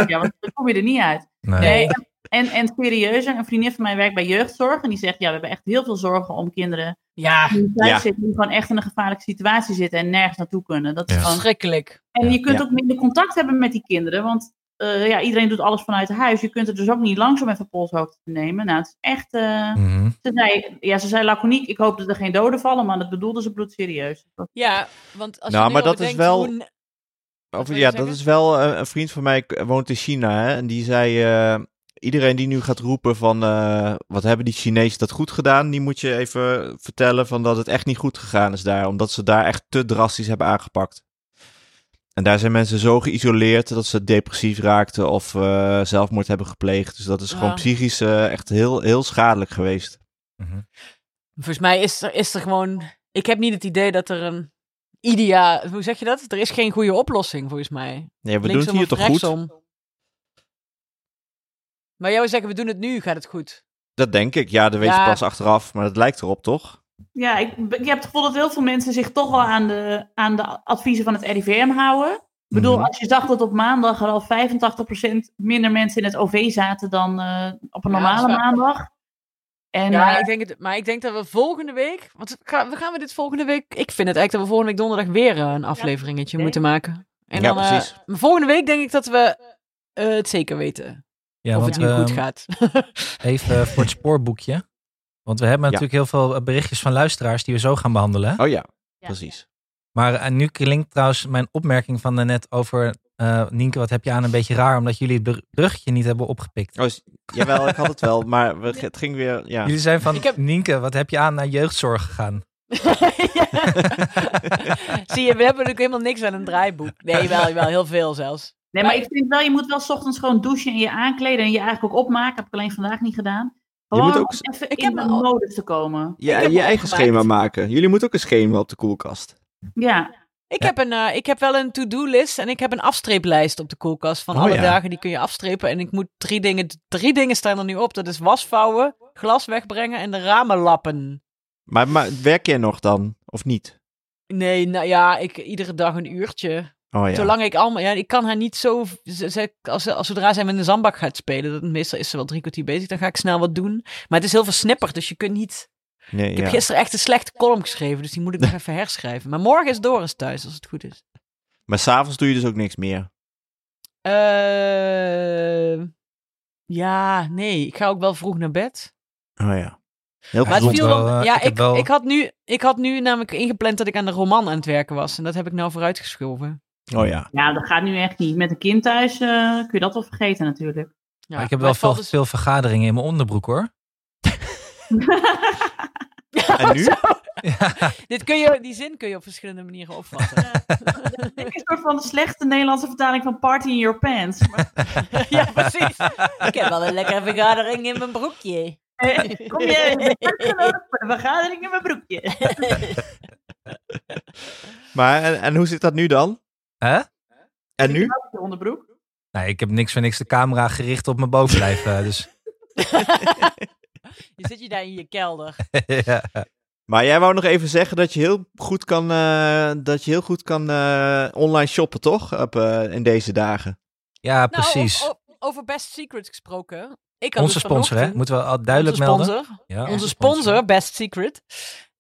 Ja, want dan kom je er niet uit. Nee. Nee, en, en serieuzer, een vriendin van mij werkt bij jeugdzorg. En die zegt, ja, we hebben echt heel veel zorgen om kinderen Ja, die thuis Ja. zitten. Die gewoon echt in een gevaarlijke situatie zitten en nergens naartoe kunnen. Dat is Ja. gewoon... verschrikkelijk. En je kunt Ja. ook minder contact hebben met die kinderen. Want eh, ja, iedereen doet alles vanuit huis. Je kunt er dus ook niet langzaam even polshoogte te nemen. Nou, het is echt... eh, Mhm. ze, zei, ja, ze zei laconiek, ik hoop dat er geen doden vallen. Maar dat bedoelde ze bloedserieus. Ja, want als Nou, je nu maar dat is wel- hoe ja, dat is wel eh, een vriend van mij k- woont in China hè, en die zei, eh, iedereen die nu gaat roepen van eh, wat hebben die Chinezen dat goed gedaan, die moet je even vertellen van dat het echt niet goed gegaan is daar, omdat ze daar echt te drastisch hebben aangepakt. En daar zijn mensen zo geïsoleerd dat ze depressief raakten of eh, zelfmoord hebben gepleegd. Dus dat is gewoon psychisch eh, echt heel, heel schadelijk geweest. Mhm. Volgens mij is er, is er gewoon... Ik heb niet het idee dat er een idea... Hoe zeg je dat? Er is geen goede oplossing, volgens mij. Nee, we doen het hier toch goed? Maar jou zeggen, we doen het nu, gaat het goed. Dat denk ik. Ja, dat weet Ja. je pas achteraf, maar dat lijkt erop, toch? Ja, ik, ik heb het gevoel dat heel veel mensen zich toch wel aan de, aan de adviezen van het RIVM houden. Ik bedoel, Mhm. als je zag dat op maandag er al 85% minder mensen in het OV zaten dan eh, op een normale maandag. En Ja, eh, ik denk het, maar ik denk dat we volgende week... Want we gaan we dit volgende week... Ik vind het eigenlijk dat we volgende week donderdag weer eh, een afleveringetje moeten maken. En Ja, dan, eh, precies. maar volgende week denk ik dat we eh, het zeker weten. Ja, of want het nu goed ehm, gaat. even voor het spoorboekje. Want we hebben Ja. natuurlijk heel veel berichtjes van luisteraars die we zo gaan behandelen. Oh ja, Ja. precies. Maar nu klinkt trouwens mijn opmerking van net over eh, Nienke, wat heb je aan een beetje raar, omdat jullie het br- bruggetje niet hebben opgepikt. Oh, jawel, ik had het wel, maar we- het ging weer, ja. Jullie zijn van Ik heb- Nienke, wat heb je aan naar jeugdzorg gegaan? Zie je, we hebben natuurlijk helemaal niks aan een draaiboek. Nee, wel, wel heel veel zelfs. nee, maar ik vind wel, je moet wel 's ochtends gewoon douchen en je aankleden en je eigenlijk ook opmaken. Heb ik alleen vandaag niet gedaan. Je Gewoon moet ook even Ik in heb de modus te komen. Ja, je eigen schema maken. Jullie moeten ook een schema op de koelkast. Ja, Ik, Ja. heb een, eh, ik heb wel een to-do-list en ik heb een afstreeplijst op de koelkast van Oh, alle ja. dagen die kun je afstrepen. En ik moet drie dingen, drie dingen staan er nu op. Dat is wasvouwen, glas wegbrengen en de ramen lappen. Maar, maar werk jij nog dan, of niet? Nee, nou ja, ik, iedere dag een uurtje. Oh ja. Zolang ik allemaal, ja, ik kan haar niet zo, ze, als, als zodra zij met een zandbak gaat spelen, dat, meestal is ze wel drie kwartier bezig, dan ga ik snel wat doen. Maar het is heel veel snipper, dus je kunt niet, Nee, ik heb ja. gisteren echt een slechte column geschreven, dus die moet ik nog even herschrijven. Maar morgen is Doris thuis, als het goed is. Maar s'avonds doe je dus ook niks meer. Eh, ja, nee, ik ga ook wel vroeg naar bed. Oh ja. Heel Maar viel wel, wel, eh, ja, ik heb ik, wel- ik, had nu, ik had nu namelijk ingepland dat ik aan de roman aan het werken was. En dat heb ik nou vooruitgeschoven. Oh ja. ja, dat gaat nu echt niet. Met een kind thuis eh, kun je dat wel vergeten natuurlijk. Ja, Maar ik heb maar wel veel, dus- veel vergaderingen in mijn onderbroek hoor. En nu? Ja, Dit kun je, die zin kun je op verschillende manieren opvatten. Ik is een soort van de slechte Nederlandse vertaling van Party in Your Pants. Maar, ja, precies. Ik heb wel een lekkere vergadering in mijn broekje. eh, kom je voor de vergadering in mijn broekje. Maar en, en hoe zit dat nu dan? hè? En nu? Je onderbroek. Nee, ik heb niks voor niks de camera gericht op mijn bovenlijf. eh, dus Je zit je daar in je kelder. ja. Maar jij wou nog even zeggen dat je heel goed kan, eh, dat je heel goed kan eh, online shoppen, toch? Op, eh, in deze dagen. ja, precies. Nou, o- o- over Best Secret gesproken. Ik had Onze dus sponsor, hè? Moeten we al duidelijk onze melden. sponsor, Ja, Onze sponsor, Best Secret.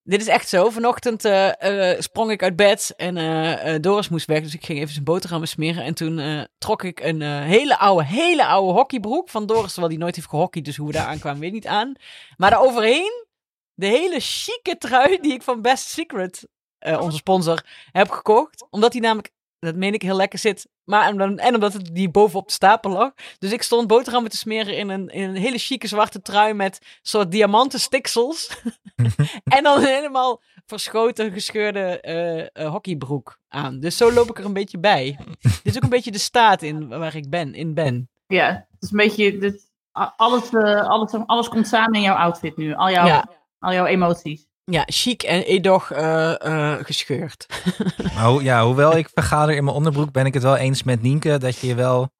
Dit is echt zo. Vanochtend eh, eh, sprong ik uit bed en eh, Doris moest weg. Dus ik ging even zijn boterhammen smeren. En toen trok ik een hele oude, hele oude hockeybroek van Doris. Terwijl die nooit heeft gehockeyd. Dus hoe we daar aankwamen, weet niet aan. Maar daaroverheen de hele chique trui die ik van Best Secret, onze sponsor, heb gekocht. Omdat die namelijk, dat meen ik, heel lekker zit. Maar en omdat het die bovenop de stapel lag. Dus ik stond boterhammen te smeren in een, in een hele chique zwarte trui met soort diamanten stiksels. en dan helemaal verschoten, gescheurde eh, eh, hockeybroek aan. Dus zo loop ik er een beetje bij. Dit is ook een beetje de staat in waar ik ben, in ben. Ja, het is een beetje... Dit, alles, eh, alles, alles komt samen in jouw outfit nu. Al jouw, Ja. al jouw emoties. Ja, chic en edoch eh, eh, gescheurd. Ja, hoewel ik vergader in mijn onderbroek, ben ik het wel eens met Nienke dat je je wel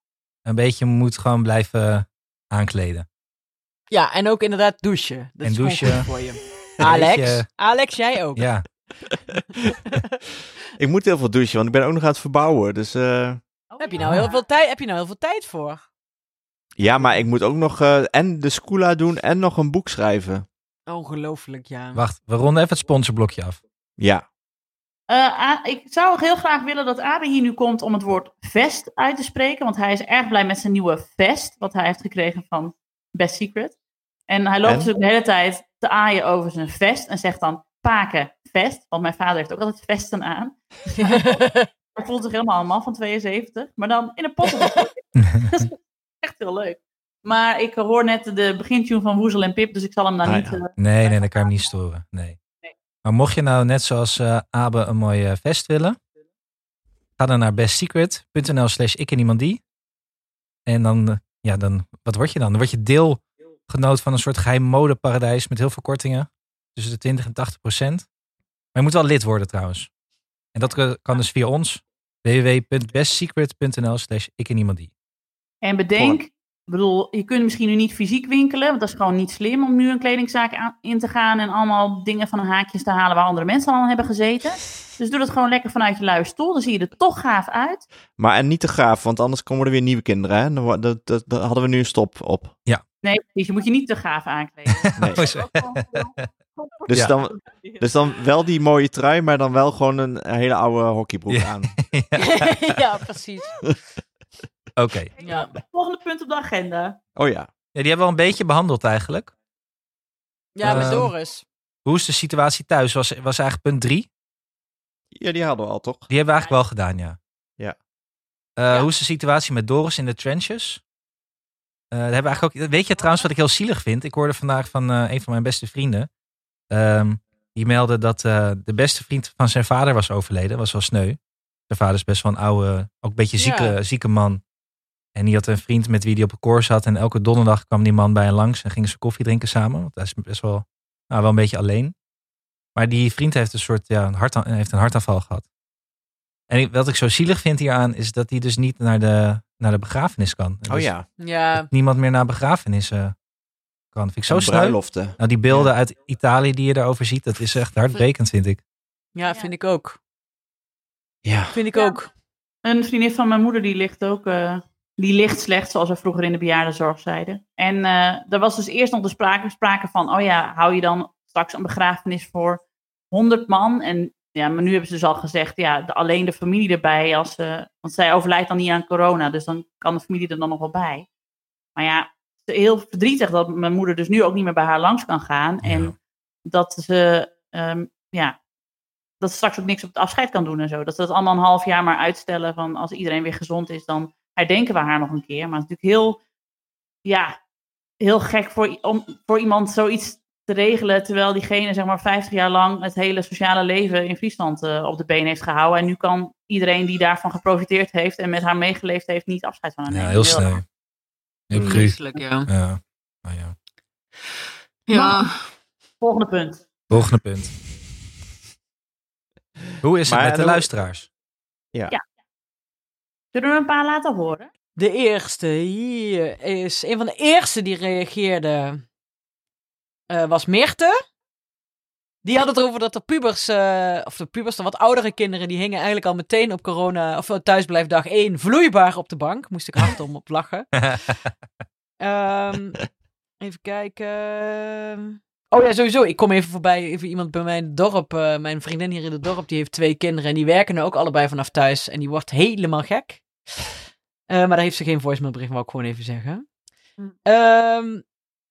een beetje moet gewoon blijven aankleden. Ja, en ook inderdaad douchen. Dat En is douchen. goed voor je. Alex, Alex, jij ook. Ja, Ik moet heel veel douchen, want ik ben ook nog aan het verbouwen. Dus eh, Heb je nou heel veel tijd? Heb je nou heel veel tijd voor? ja, maar ik moet ook nog eh, en de Scula doen en nog een boek schrijven. Ongelooflijk, ja. wacht, we ronden even het sponsorblokje af. Ja. Eh, ik zou heel graag willen dat Abe hier nu komt om het woord vest uit te spreken. Want hij is erg blij met zijn nieuwe vest. Wat hij heeft gekregen van Best Secret. En hij loopt En? dus ook de hele tijd te aaien over zijn vest. En zegt dan paken, vest. Want mijn vader heeft ook altijd vesten aan. Hij voelt zich helemaal een man van 72. Maar dan in een pot. dat is echt heel leuk. Maar ik hoor net de begintune van Woezel en Pip, dus ik zal hem dan Ah, niet... ja. eh, Nee, nee, dan kan je hem niet storen. Nee. Nee. Maar mocht je nou net zoals eh, Abe een mooi eh, vest willen, ga dan naar bestsecret.nl slash ik en iemand die. En dan, ja, dan, wat word je dan? Dan word je deelgenoot van een soort geheim modeparadijs met heel veel kortingen. Tussen de 20 en 80 procent. Maar je moet wel lid worden trouwens. En dat kan- kan dus via ons. www.bestsecret.nl slash ik en iemand die. En bedenk, ik bedoel, je kunt misschien nu niet fysiek winkelen, want dat is gewoon niet slim om nu een kledingzaak aan- in te gaan en allemaal dingen van haakjes te halen waar andere mensen al aan hebben gezeten. Dus doe dat gewoon lekker vanuit je luie stoel, dan zie je er toch gaaf uit. Maar en niet te gaaf, want anders komen er weer nieuwe kinderen. Hè? Dan, dat, dat, daar hadden we nu een stop op. Nee, precies, je moet je niet te gaaf aankleden. Nee. Oh, zo. Dus, Ja. dan, dus dan wel die mooie trui, maar dan wel gewoon een hele oude hockeybroek Ja. aan. ja, precies. Oké. Ja. Volgende punt op de agenda. Oh ja. Ja, die hebben we al een beetje behandeld eigenlijk. Ja, met Ehm, Doris. Hoe is de situatie thuis? Was, was eigenlijk punt drie. Ja, die hadden we al, toch? Die hebben we eigenlijk wel gedaan, ja. Ja. Eh, Ja. Hoe is de situatie met Doris in de trenches? Eh, hebben we eigenlijk ook, weet je trouwens wat ik heel zielig vind? Ik hoorde vandaag van eh, een van mijn beste vrienden. Ehm, die meldde dat eh, de beste vriend van zijn vader was overleden. Was wel sneu. Zijn vader is best wel een oude, ook een beetje zieke, Ja. zieke man. En die had een vriend met wie hij op een koor zat. En elke donderdag kwam die man bij hem langs en gingen ze koffie drinken samen. Want hij is best wel, nou, wel een beetje alleen. Maar die vriend heeft een soort ja, een, hart, heeft een hartaanval gehad. En wat ik zo zielig vind hieraan is dat hij dus niet naar de, naar de begrafenis kan. Oh Dus ja. Ja, Niemand meer naar begrafenissen kan. Vind ik zo bruiloften. Nou, die beelden uit Italië die je erover ziet, dat is echt hartbrekend, vind ik. ja, vind ik ook. Ja. Vind ik Ja. ook. Een vriendin van mijn moeder die ligt ook, eh, die ligt slecht, zoals we vroeger in de bejaardenzorg zeiden. En eh er was dus eerst nog de sprake, sprake van, oh ja, hou je dan straks een begrafenis voor 100 man? En ja, maar nu hebben ze dus al gezegd, ja, de, alleen de familie erbij, als, ze want zij overlijdt dan niet aan corona, dus dan kan de familie er dan nog wel bij. Maar ja, heel verdrietig dat mijn moeder dus nu ook niet meer bij haar langs kan gaan. Ja. En dat ze, ehm, ja, dat ze straks ook niks op het afscheid kan doen en zo. Dat ze dat allemaal een half jaar maar uitstellen van als iedereen weer gezond is, dan herdenken we haar nog een keer. Maar het is natuurlijk heel, ja, heel gek voor, om, voor iemand zoiets te regelen, terwijl diegene zeg maar 50 jaar lang het hele sociale leven in Friesland eh, op de been heeft gehouden. En nu kan iedereen die daarvan geprofiteerd heeft en met haar meegeleefd heeft, niet afscheid van haar Ja, nemen. heel sneu. Heel. Vreselijk, ja. Ja. Nou ja. Ja. Volgende punt. Volgende punt. Hoe is het Maar met de luisteraars? Zullen we een paar laten horen? De eerste hier is een van de eerste die reageerde. eh, was Meerte. Die had het erover dat de pubers, eh, of de pubers, de wat oudere kinderen, die hingen eigenlijk al meteen op corona, of thuisblijfdag 1, vloeibaar op de bank. Moest ik hard om op lachen. Ehm, even kijken. Oh ja, sowieso. Ik kom even voorbij. Even iemand bij mijn dorp. eh, mijn vriendin hier in het dorp. Die heeft twee kinderen. En die werken nu ook allebei vanaf thuis. En die wordt helemaal gek. Eh, maar daar heeft ze geen voicemailbericht, wou ik gewoon even zeggen. Hm. Ehm,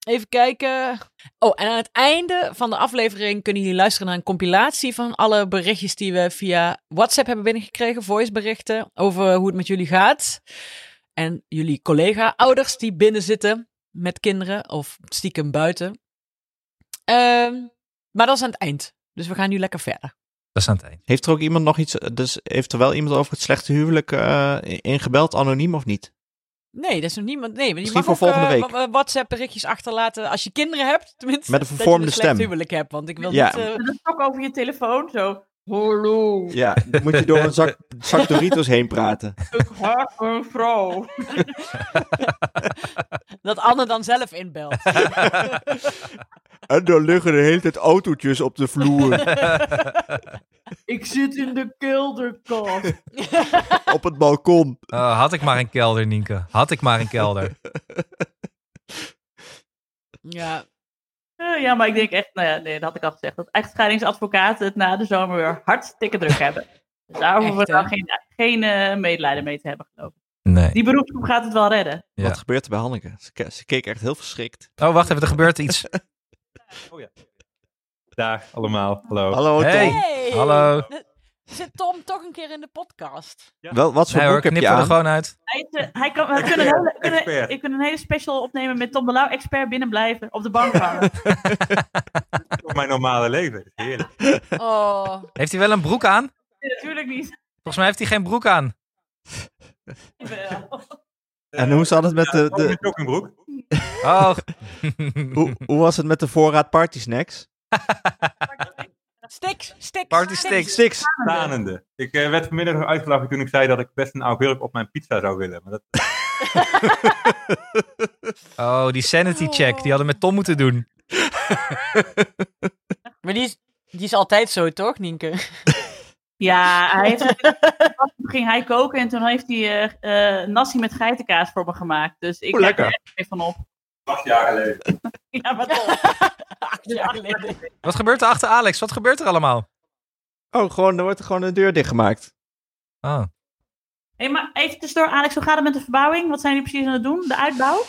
even kijken. Oh, en aan het einde van de aflevering kunnen jullie luisteren naar een compilatie van alle berichtjes die we via WhatsApp hebben binnengekregen. Voiceberichten over hoe het met jullie gaat. En jullie collega-ouders die binnen zitten met kinderen of stiekem buiten. Ehm, maar dat is aan het eind. Dus we gaan nu lekker verder. Dat is aan het eind. Heeft er ook iemand nog iets, dus heeft er wel iemand over het slechte huwelijk eh, ingebeld, anoniem of niet? Nee, dat is nog niemand. Nee, maar je Misschien mag voor ook volgende eh, week. WhatsApp berichtjes achterlaten als je kinderen hebt. Tenminste, Met een dat vervormde je een slecht stem. huwelijk hebt. Want ik wil Ja. niet... eh, En dat is ook over je telefoon zo. Hallo, Ja, dan moet je door een zak, zak Doritos heen praten. ik haat mijn vrouw. dat Anne dan zelf inbelt. En dan liggen de hele tijd autootjes op de vloer, Ik zit in de kelderkast. op het balkon. Oh, had ik maar een kelder, Nienke. Had ik maar een kelder. ja, Eh, ja, maar ik denk echt, nou ja, nee, dat had ik al gezegd, dat echtscheidingsadvocaten het na de zomer weer hartstikke druk hebben. Dus daar hoeven we nou geen, geen eh, medelijden mee te hebben, geloof ik. Nee. Die beroepsgroep gaat het wel redden. Ja. Wat gebeurt er bij Hanneke? Ze, ke- ze keek echt heel verschrikt. Oh, wacht even. Er gebeurt iets. Dag allemaal, hallo. Hallo Tom. Hey. Hey! Hallo. Zit Tom toch een keer in de podcast? Wel, wat voor Nee hoor, boek heb je er gewoon uit. Hij, is, eh, hij kan, we kunnen een hele, kunnen, ik kan een hele special opnemen met Tom de Lauw, expert binnenblijven, op de bank hangen. Voor mijn normale leven. Heerlijk. Oh. Heeft hij wel een broek aan? Nee, natuurlijk niet. Volgens mij heeft hij geen broek aan. En hoe zat het met de, Ook de, met joggingbroek. Oh. hoe, hoe was het met de voorraad party snacks? Sticks, sticks. Party sticks. Six. Tanende. Ik eh, werd vanmiddag nog uitgelachen toen ik zei dat ik best een augurk op mijn pizza zou willen. Maar dat, Oh, die sanity check. Die hadden met Tom moeten doen. Maar die is, die is altijd zo, toch, Nienke? Ja, hij heeft, toen ging hij koken en toen heeft hij eh eh, nasi met geitenkaas voor me gemaakt. Dus ik Oeh, kijk er lekker. echt even van op. acht jaar geleden. Ja, maar toch. Acht jaar geleden. Wat gebeurt er achter Alex? Wat gebeurt er allemaal? Oh, gewoon, er wordt gewoon een deur dichtgemaakt. Oh. Hey, maar even tussendoor, Alex, hoe gaat het met de verbouwing? Wat zijn jullie precies aan het doen? De uitbouw?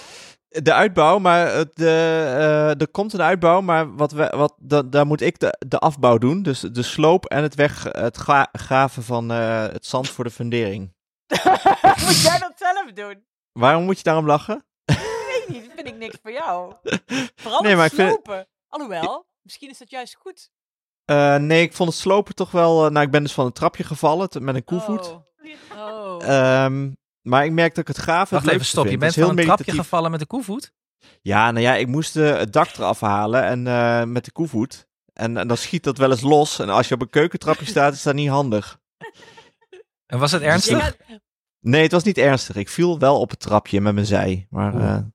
De uitbouw, maar het, de, eh, er komt een uitbouw, maar wat we, wat, da, daar moet ik de, de afbouw doen. Dus de sloop en het weg, het ga- graven van eh, het zand voor de fundering. Moet jij dat zelf doen? Waarom moet je daarom lachen? Weet niet, dat vind ik niks voor jou. Vooral Nee, maar ik vind- slopen. Alhoewel, misschien is dat juist goed. Eh, nee, ik vond het slopen toch wel... eh, nou, ik ben dus van een trapje gevallen met een koevoet. Oh. Oh. Ehm, maar ik merk dat ik het graven Wacht het even, stop. Je bent van een trapje gevallen met de koevoet? Ja, nou ja, ik moest eh, het dak eraf halen en eh, met de koevoet. En, en dan schiet dat wel eens los. En als je op een keukentrapje staat, is dat niet handig. En was het Je ernstig? Nee, het was niet ernstig. Ik viel wel op het trapje met mijn zij. Maar.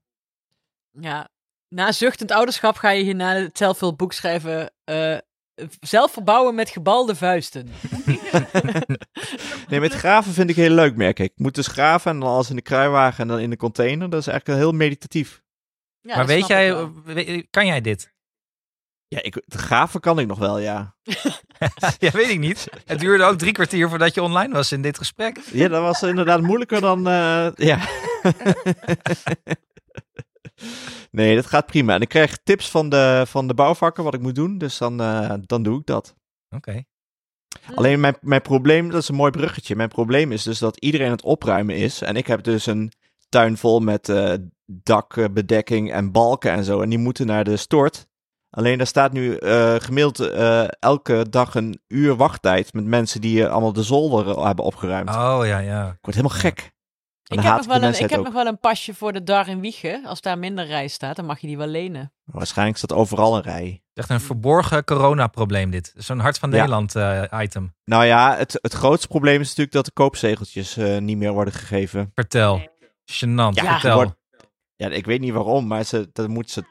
Ja, na zuchtend ouderschap ga je hierna het zelfhulpboek schrijven. eh, zelf verbouwen met gebalde vuisten. nee, met graven vind ik heel leuk, merk ik. Ik moet dus graven en dan alles in de kruiwagen en dan in de container. Dat is eigenlijk heel meditatief. Ja, maar weet jij, kan jij dit? Ja, ik, het graven kan ik nog wel, ja. ja, weet ik niet. Het duurde ook drie kwartier voordat je online was in dit gesprek. Ja, dat was inderdaad moeilijker dan, eh, ja. nee, dat gaat prima. En ik krijg tips van de, van de bouwvakker wat ik moet doen, dus dan, eh, dan doe ik dat. Oké. Alleen mijn, mijn probleem, dat is een mooi bruggetje. Mijn probleem is dus dat iedereen aan het opruimen is. En ik heb dus een tuin vol met eh, dakbedekking en balken en zo. En die moeten naar de stort. Alleen daar staat nu eh, gemiddeld eh, elke dag een uur wachttijd met mensen die eh, allemaal de zolder hebben opgeruimd. Oh ja, ja. Ik word helemaal gek. Ik heb, nog wel, een, ik mensheid heb ook. nog wel een pasje voor de Dar in Wiegen. Als daar minder rij staat, dan mag je die wel lenen. Waarschijnlijk staat overal een rij. Het is echt een verborgen coronaprobleem dit. Zo'n Hart van Ja. Nederland eh, item. Nou ja, het, het grootste probleem is natuurlijk dat de koopzegeltjes eh, niet meer worden gegeven. Vertel. Gênant, Ja, vertel. wordt- Ja, ik weet niet waarom, maar ze, dat moeten ze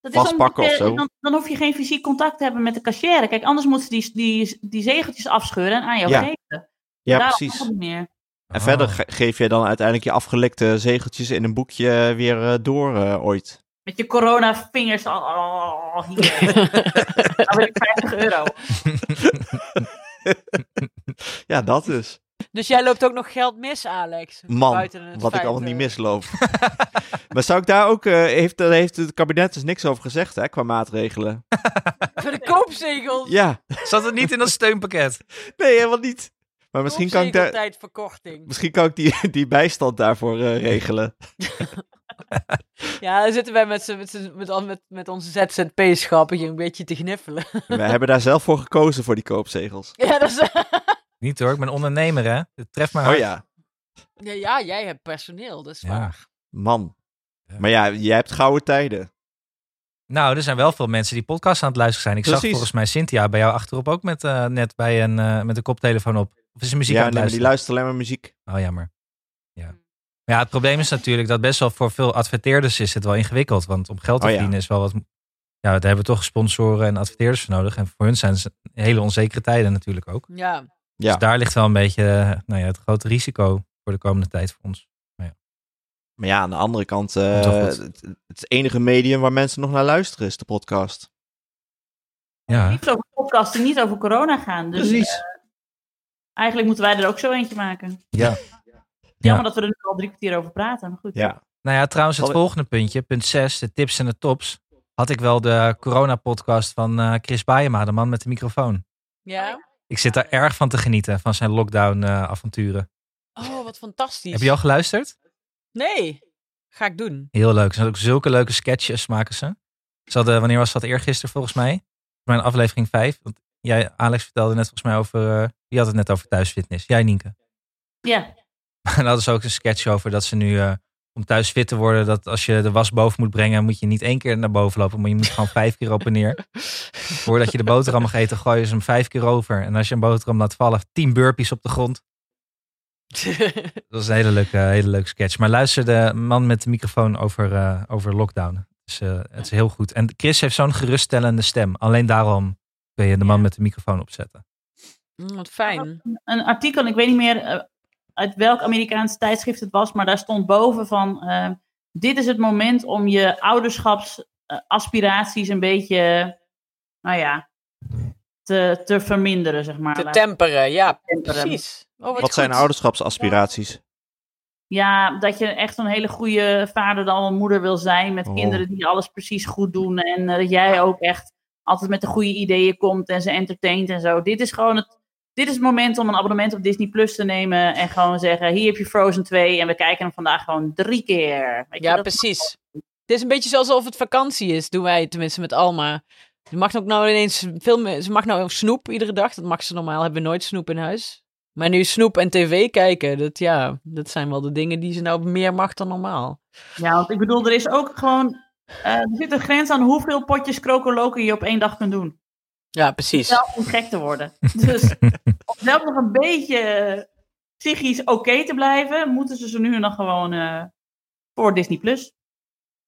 Dat Vastpakken omdat of je- zo. Dan, dan hoef je geen fysiek contact te hebben met de cashier. Kijk, anders moeten ze die, die, die zegeltjes afscheuren en aan jou Ja. geven. Ja, Daarom precies. niet meer. En Oh. verder ge- geef je dan uiteindelijk je afgelekte zegeltjes in een boekje weer eh, door eh, ooit. Met je corona vingers. Oh, oh, hier. Dan wil ik 50 euro. Ja, dat dus. Dus jij loopt ook nog geld mis, Alex? Man, Buiten het wat ik allemaal niet eh, misloop. maar zou ik daar ook... eh, heeft, daar heeft het kabinet dus niks over gezegd, hè, qua maatregelen. Voor de koopzegels. Ja, Zat het niet in dat steunpakket? nee, helemaal niet. Maar misschien kan ik, daar, misschien kan ik die, die bijstand daarvoor eh, regelen. Ja, dan zitten wij met, met, met, met, met onze ZZP-schappen hier een beetje te gniffelen. We hebben daar zelf voor gekozen voor die koopzegels. ja, dat is... Niet hoor, ik ben ondernemer hè. Het treft mij Oh ja, ja, ja, jij hebt personeel, dat is Ja. waar. man. Maar ja, jij hebt gouden tijden. Nou, er zijn wel veel mensen die podcast aan het luisteren zijn. Ik zag volgens mij Cynthia bij jou achterop ook met, eh, net bij een, eh, met een koptelefoon op. Of is ze muziek ja, aan het nee, maar die luisteren? luistert alleen maar muziek. Oh, jammer. Ja. Maar ja, het probleem is natuurlijk dat best wel voor veel adverteerders is het wel ingewikkeld. Want om geld te Oh ja. verdienen is wel wat... Ja, daar hebben we toch sponsoren en adverteerders voor nodig. En voor hun zijn het hele onzekere tijden natuurlijk ook. Ja. Ja. Dus daar ligt wel een beetje eh, nou ja, het grote risico voor de komende tijd voor ons. Maar ja, aan de andere kant, eh, het, het enige medium waar mensen nog naar luisteren is de podcast. Ja, Niet over podcasten, niet over corona gaan. Dus Precies. Eh, eigenlijk moeten wij er ook zo eentje maken. ja. Jammer dat we er nu al drie kwartier over praten. Maar goed. Ja. Nou ja, trouwens, het volgende puntje, punt 6, de tips en de tops. Had ik wel de corona-podcast van eh, Chris Baayema, de man met de microfoon. Ja? Ik zit daar erg van te genieten, van zijn lockdown-avonturen. Oh, wat fantastisch. Heb je al geluisterd? Nee, ga ik doen. Heel leuk. Ze hadden ook zulke leuke sketches maken ze. Ze hadden, wanneer was dat? Eergisteren volgens mij. Mijn aflevering 5. Want jij, Alex, vertelde net volgens mij over... wie had het net over thuisfitness? Jij, Nienke. Ja, En daar hadden ze ook een sketch over dat ze nu... eh, om thuis fit te worden, dat als je de was boven moet brengen... moet je niet één keer naar boven lopen, maar je moet gewoon vijf keer op en neer. Voordat je de boterham mag eten, gooi je ze hem vijf keer over. En als je een boterham laat vallen, tien burpees op de grond. Dat was een hele leuke, hele leuke sketch. Maar luister de man met de microfoon over, eh, over lockdown. Dus, het is heel goed. En Chris heeft zo'n geruststellende stem. Alleen daarom kun je de man met de microfoon opzetten. Mm, Wat fijn. een artikel, ik weet niet meer eh, uit welk Amerikaans tijdschrift het was, maar daar stond boven van, eh, dit is het moment om je ouderschapsaspiraties een beetje, nou ja, te, te verminderen, zeg maar. Te temperen, ja, temperen. precies. Oh, Wat zijn goed. ouderschapsaspiraties? Ja, dat je echt een hele goede vader dan wel moeder wil zijn met Oh. kinderen die alles precies goed doen en eh, dat jij ook echt altijd met de goede ideeën komt en ze entertaint en zo. Dit is gewoon het, dit is het moment om een abonnement op Disney Plus te nemen en gewoon zeggen, hier heb je Frozen 2 en we kijken hem vandaag gewoon drie keer. Weet Ja, precies. Het is een beetje zoals alsof het vakantie is, doen wij tenminste met Alma. Ze mag ook nou ineens veel meer, ze mag nou snoep iedere dag. Dat mag ze normaal, hebben we nooit snoep in huis. Maar nu snoep en tv kijken, dat, ja, dat zijn wel de dingen die ze nou meer mag dan normaal. Ja, want ik bedoel, er is ook gewoon, eh, er zit een grens aan hoeveel potjes krokoloken je op één dag kunt doen. Ja, precies. zelf om gek te worden. Dus zelf nog een beetje psychisch oké te blijven, moeten ze ze nu nog gewoon eh, voor Disney Plus.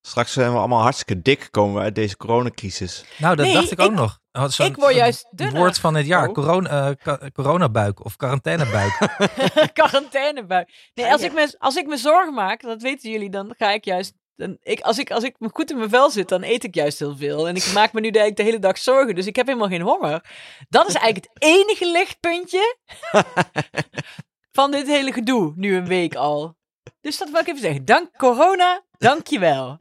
Straks zijn we allemaal hartstikke dik, komen we uit deze coronacrisis. Nou, dat Nee, dacht ik ook nog. Zo'n- ik word juist dunner. woord van het jaar. Oh. Corona, eh, ca- coronabuik of quarantainebuik. Quarantainebuik. Nee, als ik, me, als ik me zorgen maak, dat weten jullie, dan ga ik juist... Dan, ik, als, ik, als ik me goed in mijn vel zit, dan eet ik juist heel veel. En ik maak me nu de, de hele dag zorgen, dus ik heb helemaal geen honger. Dat is eigenlijk het enige lichtpuntje van dit hele gedoe, nu een week al. Dus dat wil ik even zeggen. Dank corona, dank je wel.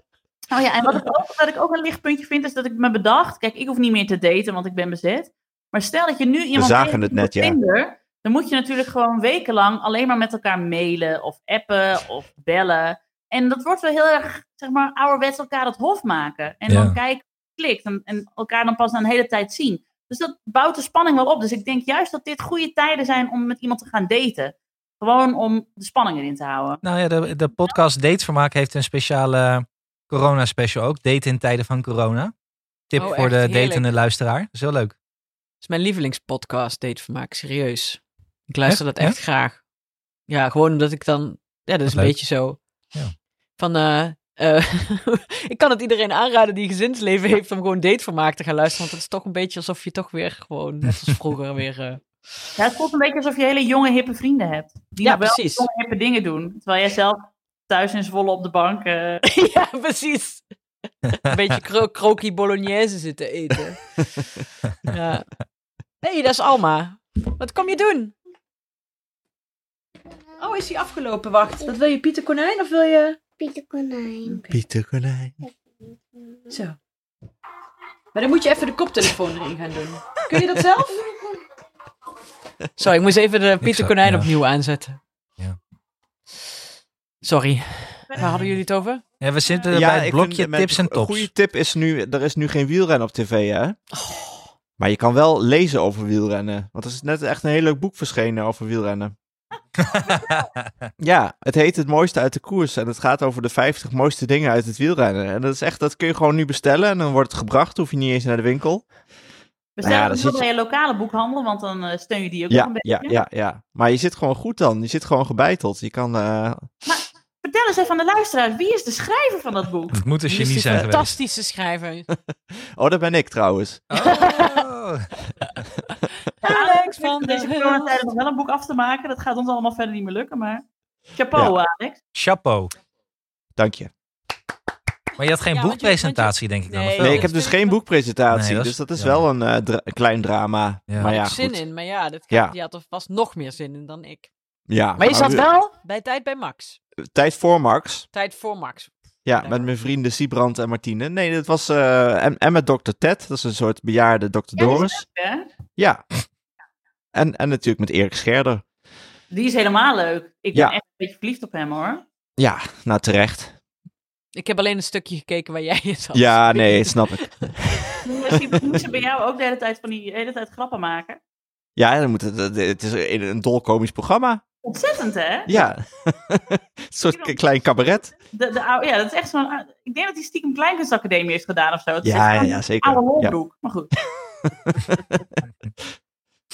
Oh ja, en wat ik, ook, wat ik ook een lichtpuntje vind, is dat ik me bedacht, kijk, ik hoef niet meer te daten, want ik ben bezet. Maar stel dat je nu iemand zagen tegenkomt het net, ja. Dan moet je natuurlijk gewoon wekenlang alleen maar met elkaar mailen of appen of bellen. En dat wordt wel heel erg, zeg maar, ouderwets elkaar het hof maken. En Ja. dan kijken, klikt en, en elkaar dan pas na een hele tijd zien. Dus dat bouwt de spanning wel op. Dus ik denk juist dat dit goede tijden zijn om met iemand te gaan daten. Gewoon om de spanning erin te houden. nou ja, de, de podcast Datevermaak heeft een speciale corona special ook. Date in tijden van corona. Tip Oh, voor de heerlijk. datende luisteraar. Dat is heel leuk. Dat is mijn lievelingspodcast, datevermaak, serieus. Ik luister Echt? dat echt graag. Ja, gewoon omdat ik dan... Ja, dat is een leuk. beetje zo. Ja. Van, eh, eh, ik kan het iedereen aanraden die een gezinsleven heeft om gewoon datevermaak te gaan luisteren. Want het is toch een beetje alsof je toch weer gewoon, net als vroeger, weer... eh, Ja, het voelt een beetje alsof je hele jonge, hippe vrienden hebt. Die Ja, nog wel precies. jonge, hippe dingen doen. Terwijl jij zelf thuis in Zwolle op de bank... eh, ja, precies. Een beetje kro croquis bolognese zitten eten. ja. Nee, dat is Alma. Wat kom je doen? Oh, is hij afgelopen? Wacht. Wat wil je, Pieter Konijn of wil je... Pieter Konijn. Pieter Konijn. Zo. Maar dan moet je even de koptelefoon erin gaan doen. Kun je dat zelf? Sorry, ik moest even de Pieter zou- Konijn ja. opnieuw aanzetten. Ja. Sorry. Waar hadden jullie het over? Ja, we zitten Ja, bij het blokje tips en Een tops. goede tip is nu, er is nu geen wielrennen op tv, hè? Maar je kan wel lezen over wielrennen. Want er is net echt een heel leuk boek verschenen over wielrennen. Ja, het heet Het mooiste uit de koers. En het gaat over de 50 mooiste dingen uit het wielrennen. En dat is echt, dat kun je gewoon nu bestellen. En dan wordt het gebracht. Hoef je niet eens naar de winkel. Bestel ja, het dus zit bij je lokale boekhandel, want dan eh, steun je die ook Ja, een beetje. ja, ja, ja. Maar je zit gewoon goed dan. Je zit gewoon gebeiteld. Je kan... eh, Vertel eens even aan de luisteraar, wie is de schrijver van dat boek? Het moet een genie zijn geweest. fantastische schrijver. Oh, dat ben ik trouwens. Oh. Alex van der coronatijden nog wel een boek af te maken. Dat gaat ons allemaal verder niet meer lukken, maar chapeau Alex. Chapeau. Dank je. Maar je had geen Ja, want je- boekpresentatie, denk ik dan. Nee, of wel? Nee, ik heb dus geen boekpresentatie. Nee, dat is dus dat is wel een eh, dra- klein drama. Ja. Maar ja, zin goed. in, maar ja, dat Ja. die had er vast nog meer zin in dan ik. Ja, Maar je zat wel bij tijd bij Max. Tijd voor Max. Tijd voor Max. Ja, met mijn vrienden Siebrand en Martine. Nee, dat was... eh, en, en met Dr. Ted. Dat is een soort bejaarde die Doris. Hè? Ja. En, en natuurlijk met Erik Scherder. Die is helemaal leuk. Ik ben Ja. echt een beetje verliefd op hem hoor. Ja, nou terecht. Ik heb alleen een stukje gekeken waar jij je zat. Ja, nee, snap ik. Misschien ze bij jou ook de hele tijd van die de hele tijd grappen maken. Ja, dan moet het, het is een, een dolkomisch programma. Ontzettend, hè? Ja. een soort klein cabaret. De, de, oude- ja, dat is echt zo'n... Ik denk dat hij stiekem Kleinkunstacademie heeft gedaan of zo. Het is Ja, ja, ja, zeker. Oude Ja. Maar goed.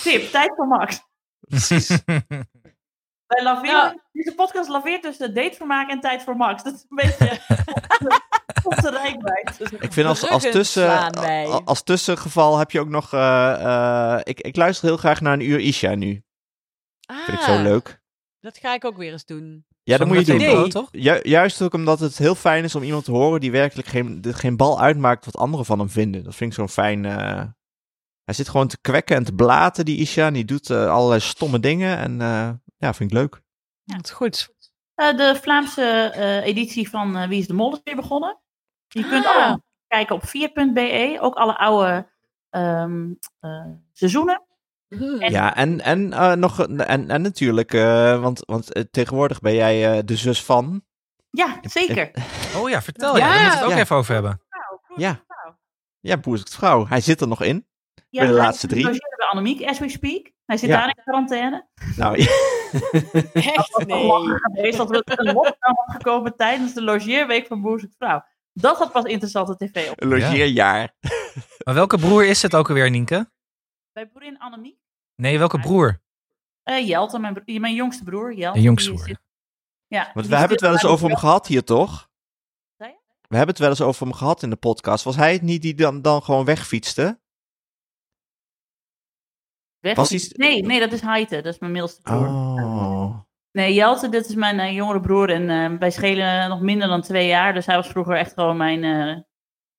Tip, tijd voor Max. Precies. Wij laveren, Nou. Deze podcast laveert tussen datevermaak en tijd voor Max. Dat is een beetje op de rijkwijd. Dus Ik vind als, als, tussen, als tussengeval heb je ook nog... eh, eh, ik, ik luister heel graag naar een uur Isha nu. Vind ik zo Ah, leuk. Dat ga ik ook weer eens doen. Ja, dat moet je doen. idee. Toch? Ju- juist ook omdat het heel fijn is om iemand te horen die werkelijk geen, dit geen bal uitmaakt wat anderen van hem vinden. Dat vind ik zo'n fijn. eh, Hij zit gewoon te kwekken en te blaten, die Isha. En die doet eh, allerlei stomme dingen. En eh, ja, vind ik leuk. Ja, dat is goed. Eh, de Vlaamse eh, editie van eh, Wie is de Mol is weer begonnen. Je kunt Ah. allemaal kijken op 4.be. Ook alle oude ehm, eh, seizoenen. En- Ja, en, en, eh, nog, en, en natuurlijk, eh, want, want tegenwoordig ben jij eh, de zus van. Ja, zeker. Oh ja, vertel. Ja, Ja. daar moeten we het ook Ja. even over hebben. Ja. Ja, Boer zoekt vrouw. Hij zit er nog in. Ja, de hij laatste drie. gelogeerd bij Annemiek, as we speak. Hij zit Ja. daar in quarantaine. Nou, Echt? Dat Nee. geweest dat we een lockdown had gekomen tijdens de logeerweek van Boer zoekt vrouw. Dat had pas interessante tv op. een logeerjaar. Maar welke broer is het ook alweer, Nienke? Bij boerin Annemiek. Nee, welke broer? Eh, Jelte, mijn, mijn jongste broer. Jelte, De jongste broer, zit- Ja, Want we hebben het wel eens over hem gehad hier, toch? We hebben het wel eens over hem gehad in de podcast. Was hij het niet die dan, dan gewoon wegfietste? Weg. Was hij- Nee, nee, dat is Haite. Dat is mijn middelste broer. Oh. Nee, Jelte, dit is mijn eh, jongere broer. En eh, wij schelen nog minder dan twee jaar. Dus hij was vroeger echt gewoon mijn, eh,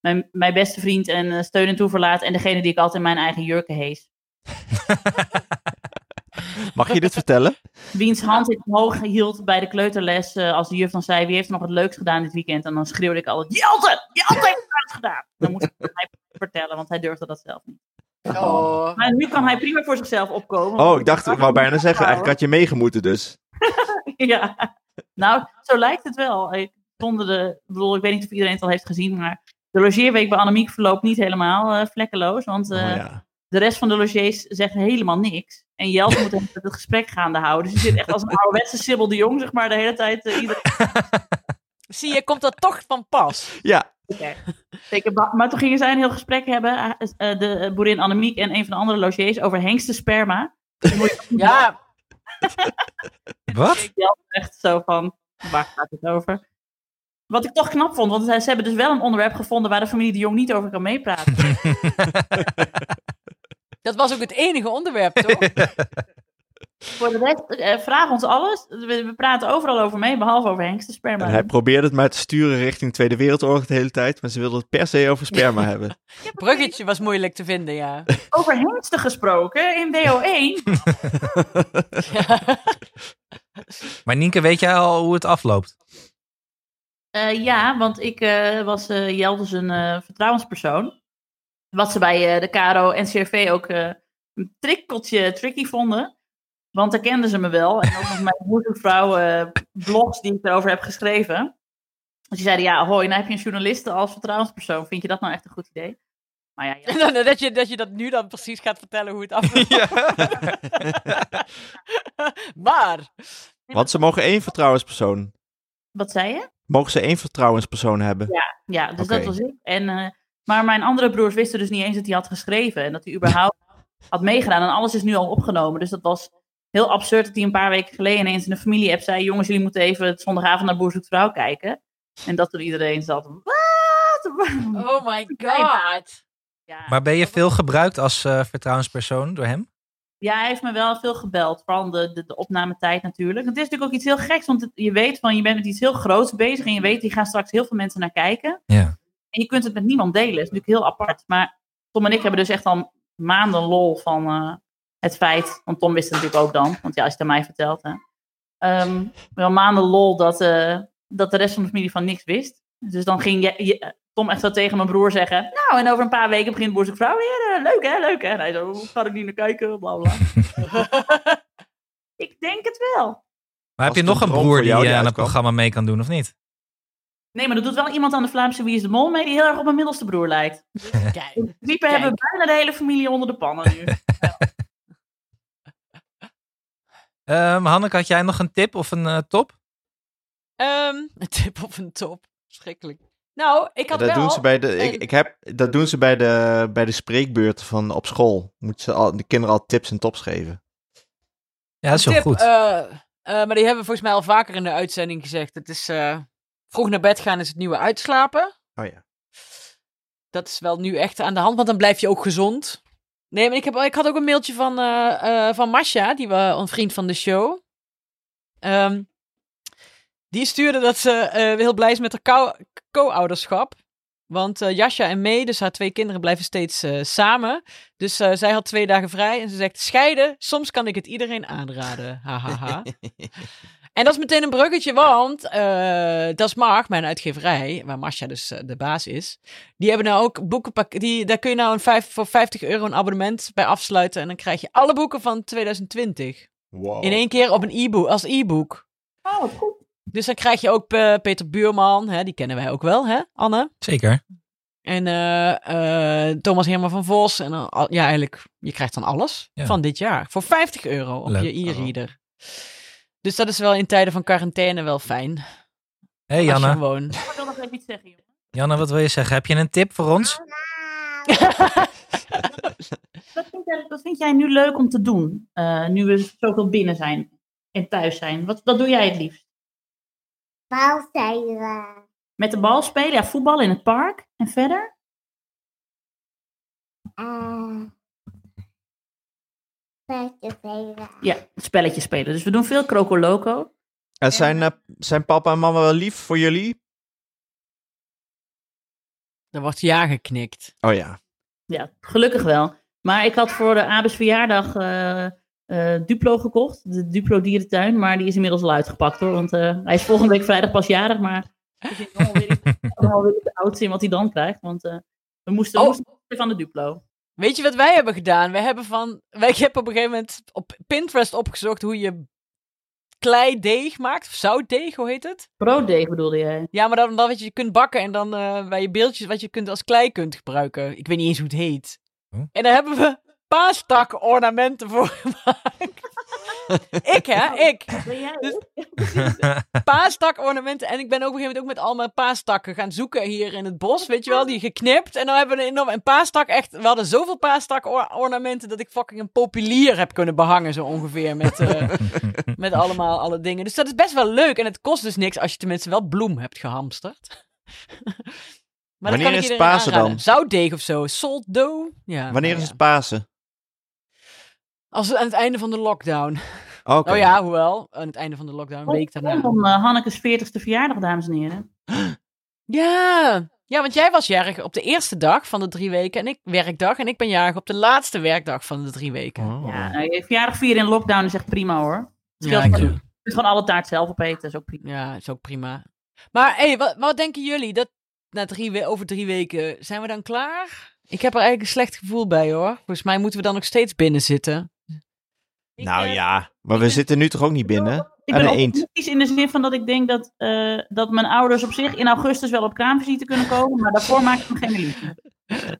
mijn, mijn beste vriend en steun en toeverlaat. En degene die ik altijd in mijn eigen jurken hees. Mag je dit vertellen? Wiens hand ik omhoog hield bij de kleuterles. als de juf dan zei, wie heeft nog het leukst gedaan dit weekend? En dan schreeuwde ik altijd, Jelte! Jelte heeft het gedaan! Dan moest ik het vertellen, want hij durfde dat zelf niet. Oh. Maar nu kan hij prima voor zichzelf opkomen. Oh, ik dacht, ik wou bijna zeggen, eigenlijk had je meegemoeten dus. Ja, nou, zo lijkt het wel. Ik, zonder de, ik bedoel, ik weet niet of iedereen het al heeft gezien, maar de logeerweek bij Annemiek verloopt niet helemaal eh, vlekkeloos. Want eh, Oh, ja. de rest van de logiers zegt helemaal niks. En Jelte moet het gesprek gaande houden. Dus je zit echt als een ouderwetse Sibyl de Jong, zeg maar, de hele tijd. eh, iedereen... Zie je, komt dat toch van pas? ja, Zeker, maar- maar toen gingen zij een heel gesprek hebben, eh, eh, de eh, boerin Annemiek en een van de andere logiers, over hengstensperma. Ja, Wat? Jelte echt zo van, waar gaat het over? Wat ik toch knap vond, want ze hebben dus wel een onderwerp gevonden waar de familie de Jong niet over kan meepraten. dat was ook het enige onderwerp, toch? Voor de rest, eh, vraag ons alles. We, we praten overal over mee, behalve over hengstensperma. en hij probeerde het maar te sturen richting Tweede Wereldoorlog de hele tijd. Maar ze wilden het per se over sperma hebben. Bruggetje was moeilijk te vinden, ja. Over hengsten gesproken in DO1. Maar Nienke, weet jij al hoe het afloopt? Eh, ja, want ik eh, was eh Jelte zijn eh, vertrouwenspersoon. Wat ze bij eh, de KRO en CRV ook eh, een trikkeltje tricky vonden. Want daar kenden ze me wel. En ook nog mijn moedervrouw eh blogs die ik erover heb geschreven. Dus die zeiden, ja, hoi, nou heb je een journaliste als vertrouwenspersoon. Vind je dat nou echt een goed idee? Maar ja, ja. En dan, dat, je, dat je dat nu dan precies gaat vertellen hoe het afloopt. maar, Want ze mogen één vertrouwenspersoon. wat zei je? Mogen ze één vertrouwenspersoon hebben? Ja, dus Oké. dat was ik. En, eh, maar mijn andere broers wisten dus niet eens dat hij had geschreven. En dat hij überhaupt had meegedaan. En alles is nu al opgenomen. Dus dat was heel absurd dat hij een paar weken geleden ineens in de familie-app zei... jongens, jullie moeten even het zondagavond naar Boer Zoekt Vrouw kijken. En dat toen iedereen zat... Wat? oh my god. Ja, Maar ben je veel gebruikt als eh, vertrouwenspersoon door hem? Ja, hij heeft me wel veel gebeld. Vooral de, de, de opnametijd natuurlijk. Het is natuurlijk ook iets heel geks. Want het- je weet van, je bent met iets heel groots bezig. En je weet, hier gaan straks heel veel mensen naar kijken. Ja. En je kunt het met niemand delen. Dat is natuurlijk heel apart. Maar Tom en ik hebben dus echt al maanden lol van eh, het feit. Want Tom wist het natuurlijk ook dan. Want ja, als je het aan mij vertelt. Hè. Ehm, wel maanden lol dat, eh, dat de rest van de familie van niks wist. Dus dan ging je, je- Tom echt zo tegen mijn broer zeggen. Nou, en over een paar weken begint Boer Vrouw weer. eh, leuk hè, leuk hè. En hij zo, "Hoe ga ik niet naar kijken, bla bla. ik denk het wel. Maar heb je nog een broer die jou eh, die aan het programma mee kan doen, of niet? Nee, maar er doet wel iemand aan de Vlaamse Wie is de Mol mee die heel erg op mijn middelste broer lijkt. Kijk. Principe hebben we bijna de hele familie onder de pannen nu. Ehm Hanneke, had jij nog een tip of een eh, top? Ehm, een tip of een top. Schrikkelijk. Nou, ik Ja, had dat, wel... doen ze bij de, ik, een- ik heb, dat doen ze bij de, bij de spreekbeurten van op school. Moeten ze al, de kinderen al tips en tops geven. Ja, dat is tip, goed. eh, eh, maar die hebben we volgens mij al vaker in de uitzending gezegd. Het is eh, vroeg naar bed gaan is het nieuwe uitslapen. Oh ja. Dat is wel nu echt aan de hand, want dan blijf je ook gezond. Nee, maar ik, heb, ik had ook een mailtje van, eh, eh, van Masha, die was een vriend van de show. Ehm, die stuurde dat ze eh, heel blij is met haar co- co-ouderschap. Want eh Jasja en May, dus haar twee kinderen, blijven steeds eh, samen. Dus eh, zij had twee dagen vrij en ze zegt: scheiden, soms kan ik het iedereen aanraden. Hahaha. En dat is meteen een bruggetje, want eh Dat is Mag, mijn uitgeverij, waar Masha dus eh, de baas is. Die hebben nou ook boekenpak. Die, daar kun je nou een vijf, voor 50 euro een abonnement bij afsluiten. En dan krijg je alle boeken van 2020. Wow. In één keer op een e-book, als e-book. Oh, wat goed. Dus dan krijg je ook eh, Peter Buurman, hè, die kennen wij ook wel, hè, Anne? Zeker. En eh, eh, Thomas Herman van Vos. En ja, eigenlijk, je krijgt dan alles Ja. van dit jaar. Voor 50 euro op Leuk. je e-reader. Dus dat is wel in tijden van quarantaine wel fijn. hey Als je Janne. gewoon... Ik wil nog even iets zeggen, jongen. Janne, wat wil je zeggen? Heb je een tip voor ons? Wat vind, jij, wat vind jij nu leuk om te doen, eh, nu we zoveel binnen zijn en thuis zijn? Wat, wat doe jij het liefst? Bouwstijlen. Met de bal spelen, ja, voetballen in het park en verder? Uh, Spelletjes spelen. Ja, spelletjes spelen. Dus we doen veel Croco Loco. En zijn, eh, zijn papa en mama wel lief voor jullie? Er wordt ja geknikt. Oh ja. Ja, gelukkig wel. Maar ik had voor de Abes verjaardag eh, eh, Duplo gekocht. De Duplo dierentuin. Maar die is inmiddels al uitgepakt hoor. Want eh, hij is volgende week vrijdag pas jarig. Maar ik vind het allemaal weer iets- allemaal weer te oud in wat hij dan krijgt. Want eh, we moesten, we Oh. moesten van de Duplo. Weet je wat wij hebben gedaan? We hebben van. Wij, ik heb op een gegeven moment op Pinterest opgezocht hoe je kleideeg maakt. Of zoutdeeg, hoe heet het? Brooddeeg bedoelde jij? Ja, maar dan, dan wat je kunt bakken en dan eh, bij je beeldjes wat je kunt als klei kunt gebruiken. Ik weet niet eens hoe het heet. En daar hebben we paastak ornamenten voor gemaakt. ik hè, ik. Ben jij Dus- ook? paastak ornamenten. En ik ben ook op een gegeven moment ook met al mijn paastakken gaan zoeken hier in het bos. Weet je wel, die geknipt. En dan hebben we een enorm... En paastak echt... We hadden zoveel paastak or- ornamenten dat ik fucking een populier heb kunnen behangen zo ongeveer. Met, eh, met allemaal alle dingen. Dus dat is best wel leuk. En het kost dus niks als je tenminste wel bloem hebt gehamsterd. maar Wanneer ik is Pasen aanraden. dan? Zoutdeeg of zo. Salt dough. Ja, Wanneer nou is ja. het Pasen? Als aan het einde van de lockdown. Oké. Oh ja, hoewel. Aan het einde van de lockdown. Een week daarna. Rondom eh, Hannekes 40ste verjaardag, dames en heren. Ja. ja, want jij was jarig op de eerste dag van de drie weken en ik werkdag. En ik ben jarig op de laatste werkdag van de drie weken. Oh. Ja, nou, je verjaardag vieren in lockdown is echt prima hoor. Het Ja, je kunt gewoon alle taart zelf opeten, is ook prima. Ja, is ook prima. Maar hey, wat, wat denken jullie? Dat na drie over drie weken zijn we dan klaar? Ik heb er eigenlijk een slecht gevoel bij hoor. Volgens mij moeten we dan nog steeds binnen zitten. Ik, Nou eh, ja, maar we ben- zitten nu toch ook niet binnen? Ik En ben een eend. in de zin van dat ik denk dat, eh, dat mijn ouders op zich in augustus wel op kraamvisite kunnen komen, maar daarvoor maak ik me geen illusie.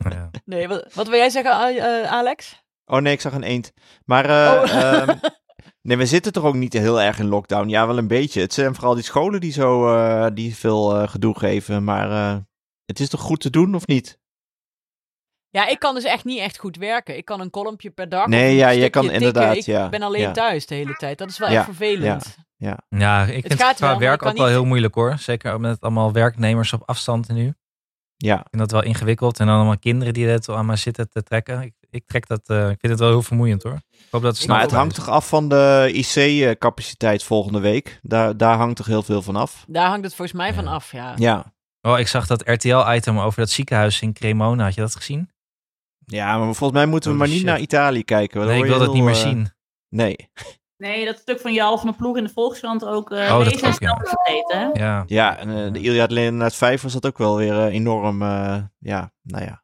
Ja. Nee, wat, wat wil jij zeggen, eh, Alex? Oh nee, ik zag een eend. Maar eh, Oh. ehm, nee, we zitten toch ook niet heel erg in lockdown? Ja, wel een beetje. Het zijn vooral die scholen die zo eh, die veel eh, gedoe geven. Maar eh, het is toch goed te doen of niet? Ja, ik kan dus echt niet echt goed werken. Ik kan een kolompje per dag. Nee, ja, je kan tikken. inderdaad, Ik ja, ben alleen ja. thuis de hele tijd. Dat is wel Ja, echt vervelend. Ja, ik vind gaat het qua wel, werk ik kan ook wel heel moeilijk hoor. Zeker ook met allemaal werknemers op afstand nu. Ik Ja. vind dat wel ingewikkeld. En dan allemaal kinderen die het aan mij zitten te trekken. Ik, ik, trek dat, eh, ik vind het wel heel vermoeiend hoor. Ik hoop dat het snel Maar het hangt toch af van de IC-capaciteit volgende week? Daar, daar hangt toch heel veel van af? Daar hangt het volgens mij van Ja. af, ja. Ja. Oh, ik zag dat RTL-item over dat ziekenhuis in Cremona. Had je dat gezien? Ja, maar volgens mij moeten we maar niet naar Italië kijken. Nee, ik wil dat niet meer zien. Nee. Nee, dat stuk van Jal van de Ploeg in de Volkskrant ook. eh Oh, dat ook, ja. vergeten, hè? Ja. Ja, en eh, de Iliad Leonard 5 was dat ook wel weer eh, enorm. eh, ja, nou ja.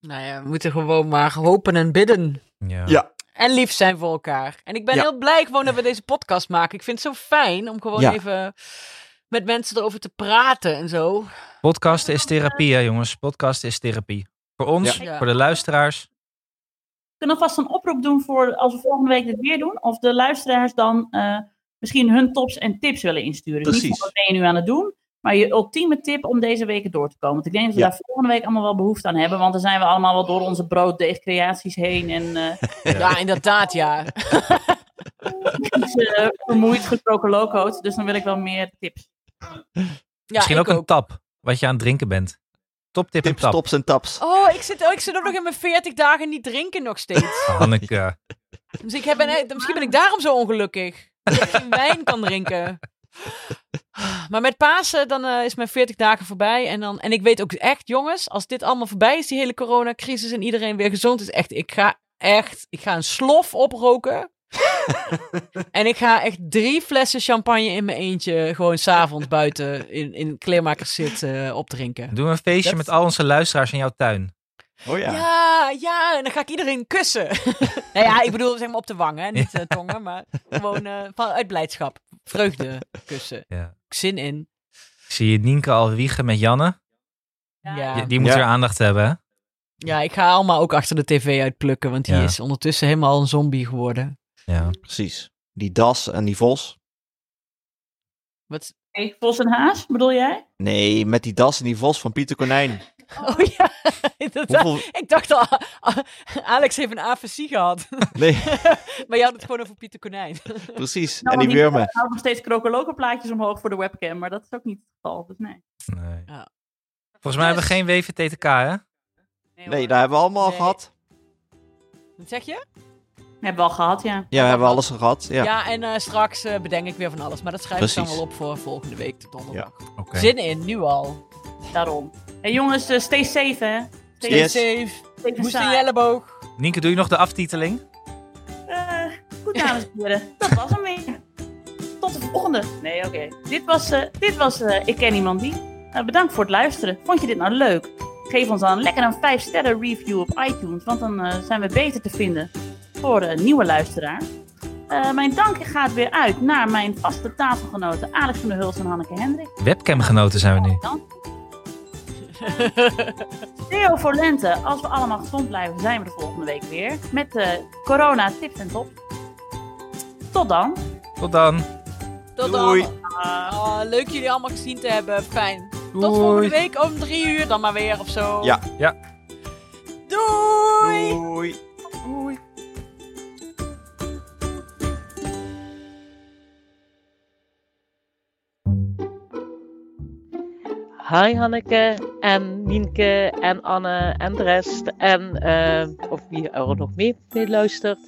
Nou ja, we moeten gewoon maar hopen en bidden. Ja. Ja. En lief zijn voor elkaar. En ik ben Ja. heel blij gewoon dat we deze podcast maken. Ik vind het zo fijn om gewoon Ja. even met mensen erover te praten en zo. Podcasten is therapie, hè, jongens. Podcasten is therapie. Voor ons, Ja. voor de luisteraars. We kunnen vast een oproep doen voor als we volgende week dit weer doen. Of de luisteraars dan eh, misschien hun tops en tips willen insturen. Dus niet Precies. wat ben je nu aan het doen. Maar je ultieme tip om deze weken door te komen. Want ik denk dat we Ja. daar volgende week allemaal wel behoefte aan hebben. Want dan zijn we allemaal wel door onze brooddeegcreaties heen. En eh Ja, inderdaad, ja. eh, vermoeid gesproken loco's. Dus dan wil ik wel meer tips. ja Misschien ik ook een tap, wat je aan het drinken bent. Top tip en Tips, tap. tops en taps. Oh, ik zit, oh, ik zit ook nog in mijn 40 dagen niet drinken nog steeds. Hanneke. Dus ik heb, ben- misschien ben ik daarom zo ongelukkig. Dat ik geen wijn kan drinken. Maar met Pasen, dan eh, is mijn 40 dagen voorbij. En, dan, en ik weet ook echt, jongens, als dit allemaal voorbij is, die hele coronacrisis en iedereen weer gezond is, echt, ik ga echt, ik ga een slof oproken. en ik ga echt drie flessen champagne in mijn eentje gewoon s'avonds buiten in, in kleermakers zitten opdrinken. Doen we een feestje Dat- met al onze luisteraars in jouw tuin. Oh ja. Ja. ja, en dan ga ik iedereen kussen. nou ja, ik bedoel zeg maar op de wangen, hè, niet eh, tongen, maar gewoon eh, vanuit blijdschap. Vreugde kussen. Ja. Zin in. Ik zie je Nienke al wiegen met Janne. Ja. Die, die moet Ja. weer aandacht hebben, hè? ja, ik ga allemaal ook achter de tv uitplukken, want die Ja. is ondertussen helemaal een zombie geworden. Ja. Precies. Die das en die vos. Wat? Hey, Vos en Haas, bedoel jij? Nee, met die das en die vos van Pieter Konijn. Oh ja, inderdaad. Hoeveel... Ik dacht al, Alex heeft een afasie gehad. Nee, maar je had het gewoon over Pieter Konijn. precies. Nou, en die niet- wurmen. Ik hou nog steeds krokeloken plaatjes omhoog voor de webcam. Maar dat is ook niet het geval. Dus nee. Nee. Ja. Volgens mij hebben we geen WVTTK, hè? Nee, daar hebben we allemaal al Nee. gehad. Wat zeg je? Hebben we al gehad, ja. Ja, we hebben alles gehad. Ja. Ja, en eh, straks eh, bedenk ik weer van alles. Maar dat schrijf ik dan wel op voor volgende week, de donderdag. Oké. Zin in, nu al. Daarom. Hey jongens, eh, stay safe hè. Stay Yes. Safe. en Moest in saai. Jelleboog. Nienke, doe je nog de aftiteling? Eh, goed, dames en heren. Dat was hem weer. Tot de volgende. Nee, oké. Dit was, eh, dit was eh, Ik Ken Iemand Die. Eh, bedankt voor het luisteren. Vond je dit nou leuk? Geef ons dan lekker een 5 sterren review op iTunes. Want dan eh, zijn we beter te vinden voor eh, nieuwe luisteraars. Eh, mijn dank gaat weer uit naar mijn vaste tafelgenoten Alex van der Huls en Hanneke Hendrik. Webcamgenoten zijn we nu. Dan. Theo voor Lente. Als we allemaal gezond blijven, zijn we de volgende week weer. Met de corona tips en tops. Tot dan. Tot dan. Tot Doei. dan. Ah, leuk jullie allemaal gezien te hebben. Fijn. Tot volgende week om drie uur dan maar weer of zo. Ja. Ja. Doei. Doei. Doei. Hi Hanneke en Nienke en Anne en de rest. En eh, of wie er nog mee, mee luistert.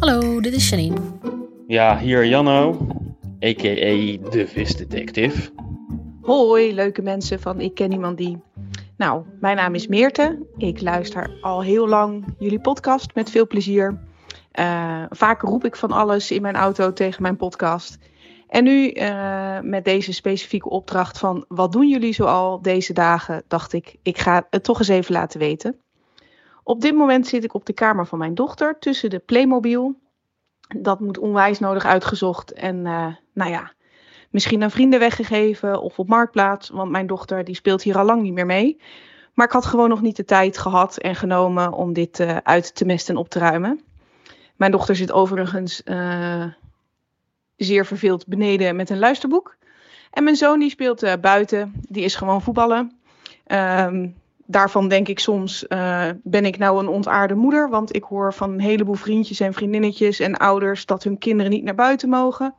Hallo, dit is Janine. Ja, hier Janno, a.k.a. de visdetective. Hoi, leuke mensen van Ik Ken Iemand Die. Nou, mijn naam is Meerte. Ik luister al heel lang jullie podcast met veel plezier. Eh, vaak roep ik van alles in mijn auto tegen mijn podcast. En nu eh, met deze specifieke opdracht van wat doen jullie zoal deze dagen, dacht ik, ik ga het toch eens even laten weten. Op dit moment zit ik op de kamer van mijn dochter tussen de Playmobil. Dat moet onwijs nodig uitgezocht en eh, nou ja, misschien aan vrienden weggegeven of op marktplaats, want mijn dochter die speelt hier al lang niet meer mee. Maar ik had gewoon nog niet de tijd gehad en genomen om dit eh, uit te mesten en op te ruimen. Mijn dochter zit overigens zeer verveeld beneden met een luisterboek. En mijn zoon die speelt eh, buiten, die is gewoon voetballen. Ehm, daarvan denk ik soms, eh, ben ik nou een ontaarde moeder? Want ik hoor van een heleboel vriendjes en vriendinnetjes en ouders dat hun kinderen niet naar buiten mogen.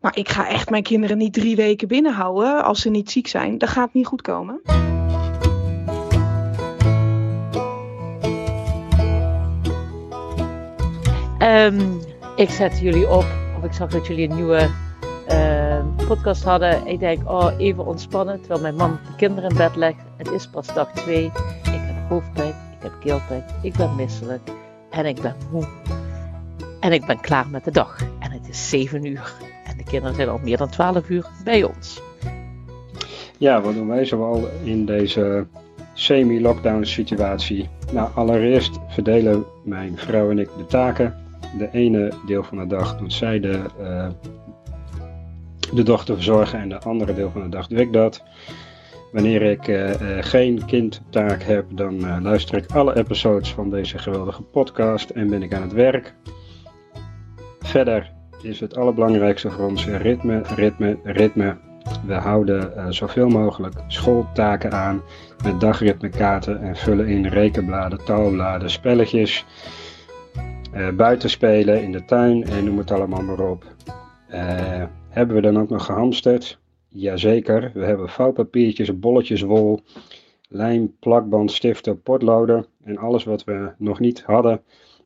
Maar ik ga echt mijn kinderen niet drie weken binnenhouden als ze niet ziek zijn. Dat gaat niet goed komen. Ehm, ik zet jullie op, zag dat jullie een nieuwe eh, podcast hadden. Ik denk, oh, even ontspannen, terwijl mijn man de kinderen in bed legt. Het is pas dag 2. Ik heb hoofdpijn, ik heb keelpijn, ik ben misselijk en ik ben moe. En ik ben klaar met de dag. En het is 7 uur. En de kinderen zijn al meer dan 12 uur bij ons. Ja, wat doen wij zoal in deze semi-lockdown situatie. Nou, allereerst verdelen mijn vrouw en ik de taken. De ene deel van de dag doet zij de, uh, de dochter verzorgen en de andere deel van de dag doe ik dat. Wanneer ik uh, uh, geen kindtaak heb, dan luister ik alle episodes van deze geweldige podcast en ben ik aan het werk. Verder is het allerbelangrijkste voor ons ritme, ritme, ritme. We houden zoveel mogelijk schooltaken aan met dagritmekaarten en vullen in rekenbladen, taalbladen, spelletjes. Uh, buiten spelen in de tuin en noem het allemaal maar op. Uh, hebben we dan ook nog gehamsterd? Jazeker, we hebben vouwpapiertjes, bolletjes wol, lijm, plakband, stiften, potloden en alles wat we nog niet hadden,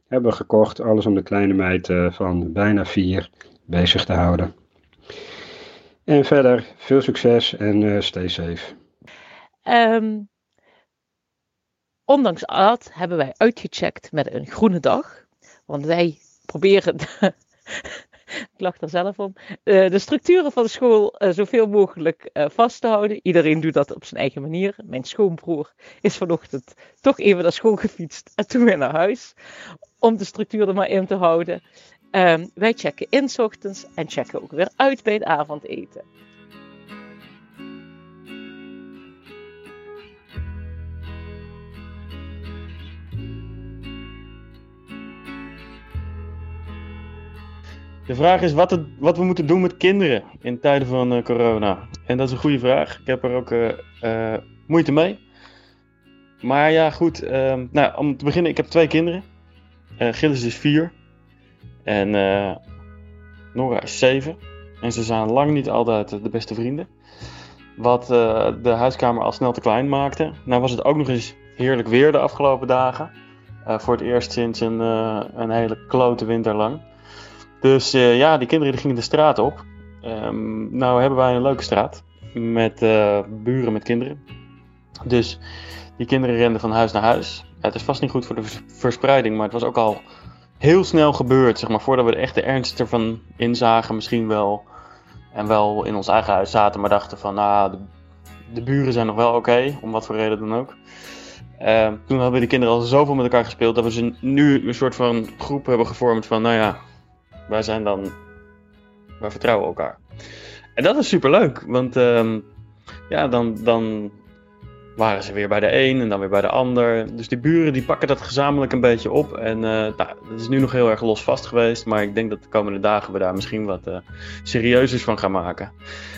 hebben we gekocht. Alles om de kleine meid uh, van bijna vier bezig te houden. En verder, veel succes en stay safe. Um, ondanks dat hebben wij uitgecheckt met een groene dag. Want wij proberen, ik lach er zelf om, uh, de structuren van de school uh, zoveel mogelijk uh, vast te houden. Iedereen doet dat op zijn eigen manier. Mijn schoonbroer is vanochtend toch even naar school gefietst en toen weer naar huis. Om de structuur er maar in te houden. Um, wij checken in s ochtends en checken ook weer uit bij het avondeten. De vraag is wat, het, wat, we moeten doen met kinderen in tijden van uh, corona. En dat is een goede vraag. Ik heb er ook uh, uh, moeite mee. Maar ja, goed. Ehm, nou, om te beginnen, ik heb twee kinderen. Gilles is vier. En Nora is zeven. En ze zijn lang niet altijd de beste vrienden. Wat de huiskamer al snel te klein maakte. Nou was het ook nog eens heerlijk weer de afgelopen dagen. voor het eerst sinds een, een hele klote winter lang. Dus uh, ja, die kinderen die gingen de straat op. Um, nou hebben wij een leuke straat met uh, buren met kinderen. Dus die kinderen renden van huis naar huis. Ja, het is vast niet goed voor de verspreiding, maar het was ook al heel snel gebeurd. Zeg maar, voordat we de echte ernst ervan inzagen, misschien wel. En wel in ons eigen huis zaten, maar dachten van, nou, de, de buren zijn nog wel oké, om wat voor reden dan ook. Uh, toen hebben de kinderen al zoveel met elkaar gespeeld dat we ze nu een soort van groep hebben gevormd van, nou ja, wij zijn dan. Wij vertrouwen elkaar. En dat is super leuk, want um, ja, dan, dan waren ze weer bij de een en dan weer bij de ander. Dus die buren die pakken dat gezamenlijk een beetje op. En uh, nou, dat is nu nog heel erg losvast geweest, maar ik denk dat de komende dagen we daar misschien wat uh, serieuzers van gaan maken.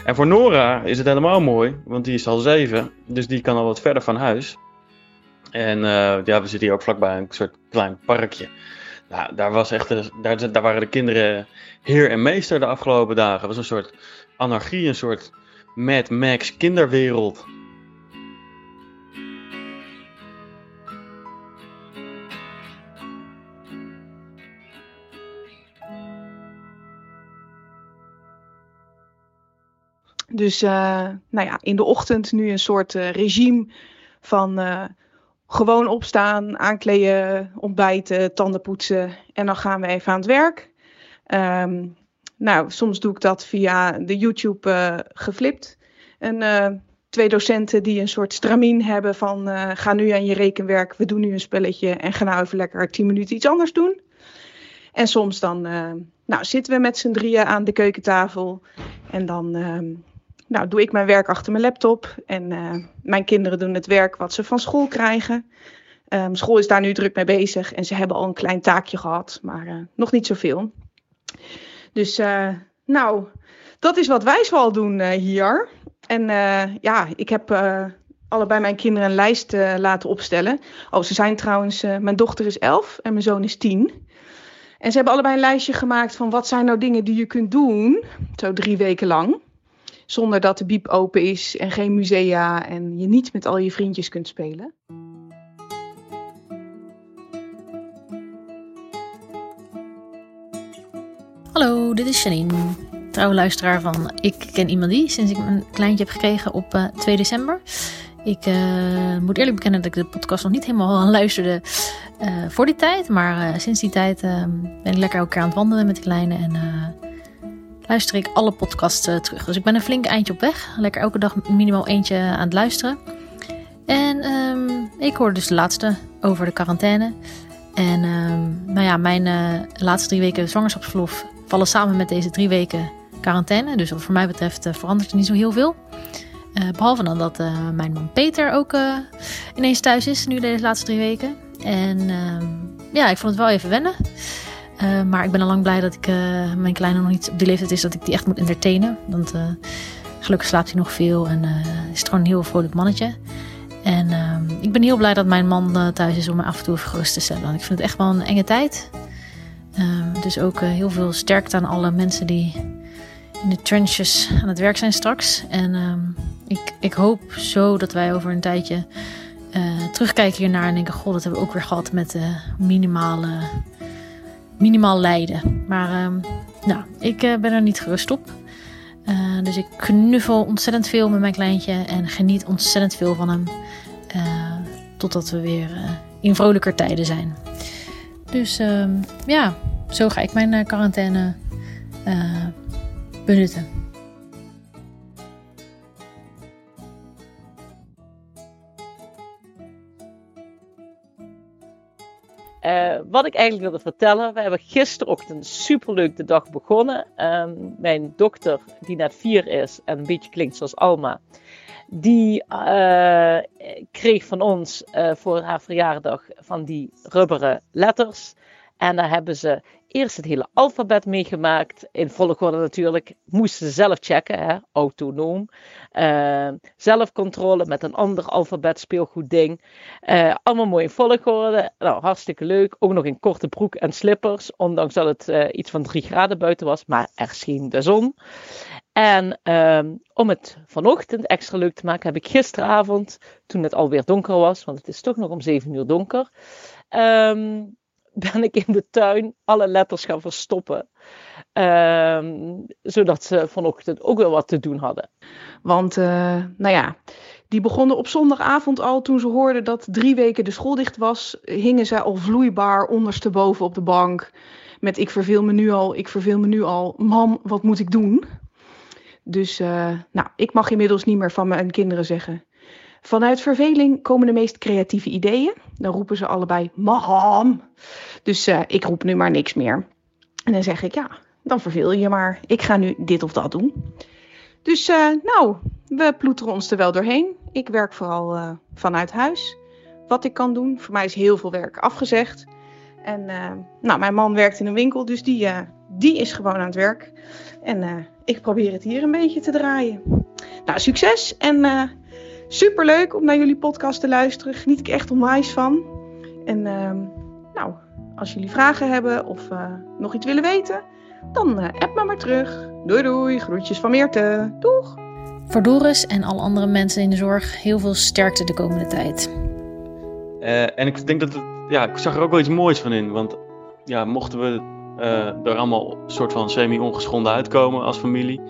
En voor Nora is het helemaal mooi, want die is al zeven, dus die kan al wat verder van huis. En uh, ja, we zitten hier ook vlakbij een soort klein parkje. Nou, daar, was echt, daar, waren de kinderen heer en meester de afgelopen dagen. Het was een soort anarchie, een soort Mad Max kinderwereld. Dus uh, nou ja, in de ochtend nu een soort uh, regime van uh, gewoon opstaan, aankleden, ontbijten, tanden poetsen en dan gaan we even aan het werk. Um, nou, soms doe ik dat via de YouTube uh, geflipt. En uh, twee docenten die een soort stramien hebben van uh, ga nu aan je rekenwerk, we doen nu een spelletje en ga nou even lekker tien minuten iets anders doen. En soms dan nou, zitten we met z'n drieën aan de keukentafel en dan nou, doe ik mijn werk achter mijn laptop. En uh, mijn kinderen doen het werk wat ze van school krijgen. Um, school is daar nu druk mee bezig. En ze hebben al een klein taakje gehad. Maar uh, nog niet zoveel. Dus uh, nou, dat is wat wij zoal doen hier. En ja, ik heb allebei mijn kinderen een lijst laten opstellen. Oh, ze zijn trouwens... mijn dochter is elf en mijn zoon is tien. En ze hebben allebei een lijstje gemaakt van... wat zijn nou dingen die je kunt doen... zo drie weken lang zonder dat de biep open is en geen musea en je niet met al je vriendjes kunt spelen. Hallo, dit is Janine, trouwe luisteraar van Ik Ken Iemand Die, sinds ik een kleintje heb gekregen op uh, 2 december. Ik uh, moet eerlijk bekennen dat ik de podcast nog niet helemaal luisterde uh, voor die tijd. Maar sinds die tijd ben ik lekker elkaar aan het wandelen met de kleine. En luister ik alle podcasts terug. Dus ik ben een flink eindje op weg. Lekker elke dag minimaal eentje aan het luisteren. En ehm, ik hoorde dus de laatste over de quarantaine. En ehm, nou ja, mijn eh, laatste drie weken zwangerschapsverlof vallen samen met deze drie weken quarantaine. Dus wat voor mij betreft eh, verandert er niet zo heel veel. Eh, behalve dan dat eh, mijn man Peter ook eh, ineens thuis is, nu deze laatste drie weken. En ehm, ja, ik vond het wel even wennen. Eh, maar ik ben al lang blij dat ik eh, mijn kleine nog niet op die leeftijd is dat ik die echt moet entertainen. Want eh, gelukkig slaapt hij nog veel en is het gewoon een heel vrolijk mannetje. En ehm, ik ben heel blij dat mijn man thuis is om me af en toe even gerust te stellen. Want ik vind het echt wel een enge tijd. Ehm, dus ook heel veel sterkte aan alle mensen die in de trenches aan het werk zijn straks. En ehm, ik, ik hoop zo dat wij over een tijdje terugkijken hiernaar en denken: Goh, dat hebben we ook weer gehad met eh, minimale, minimaal lijden. Maar ehm, nou, ik eh, ben er niet gerust op. Eh, dus ik knuffel ontzettend veel met mijn kleintje en geniet ontzettend veel van hem. eh, totdat we weer in vrolijker tijden zijn. Dus ehm, ja, zo ga ik mijn quarantaine benutten. Eh, wat ik eigenlijk wilde vertellen, we hebben gisterochtend superleuk de dag begonnen. Ehm, mijn dochter, die net vier is en een beetje klinkt zoals Alma, die eh, kreeg van ons eh, voor haar verjaardag van die rubberen letters. En daar hebben ze eerst het hele alfabet meegemaakt. In volgorde natuurlijk. Moesten ze zelf checken, hè? autonoom. Eh, zelfcontrole met een ander alfabet speelgoed ding. Eh, allemaal mooi in volgorde. Nou, hartstikke leuk. Ook nog in korte broek en slippers. Ondanks dat het eh, iets van 3 graden buiten was. Maar er scheen de zon. En ehm, om het vanochtend extra leuk te maken, heb ik gisteravond, toen het alweer donker was, want het is toch nog om 7 uur donker, ehm, ben ik in de tuin alle letters gaan verstoppen. Ehm, zodat ze vanochtend ook wel wat te doen hadden. Want, eh, nou ja, die begonnen op zondagavond al. Toen ze hoorden dat drie weken de school dicht was, hingen zij al vloeibaar ondersteboven op de bank. Met ik verveel me nu al, ik verveel me nu al. Mam, wat moet ik doen? Dus, eh, nou, ik mag inmiddels niet meer van mijn kinderen zeggen. Vanuit verveling komen de meest creatieve ideeën. Dan roepen ze allebei, mam. Dus eh, ik roep nu maar niks meer. En dan zeg ik, ja, dan verveel je maar. Ik ga nu dit of dat doen. Dus eh, nou, we ploeteren ons er wel doorheen. Ik werk vooral eh, vanuit huis. Wat ik kan doen. Voor mij is heel veel werk afgezegd. En nou, mijn man werkt in een winkel, dus die, die is gewoon aan het werk. En ik probeer het hier een beetje te draaien. Nou, succes en superleuk om naar jullie podcast te luisteren. Geniet ik echt onwijs van. En ehm, nou, als jullie vragen hebben of eh, nog iets willen weten, dan eh, app me maar terug. Doei doei, groetjes van Meerte. Doeg! Voor Doris en alle andere mensen in de zorg heel veel sterkte de komende tijd. Eh, en ik denk dat het, ja, ik zag er ook wel iets moois van in. Want ja, mochten we eh, er allemaal soort van semi-ongeschonden uitkomen als familie.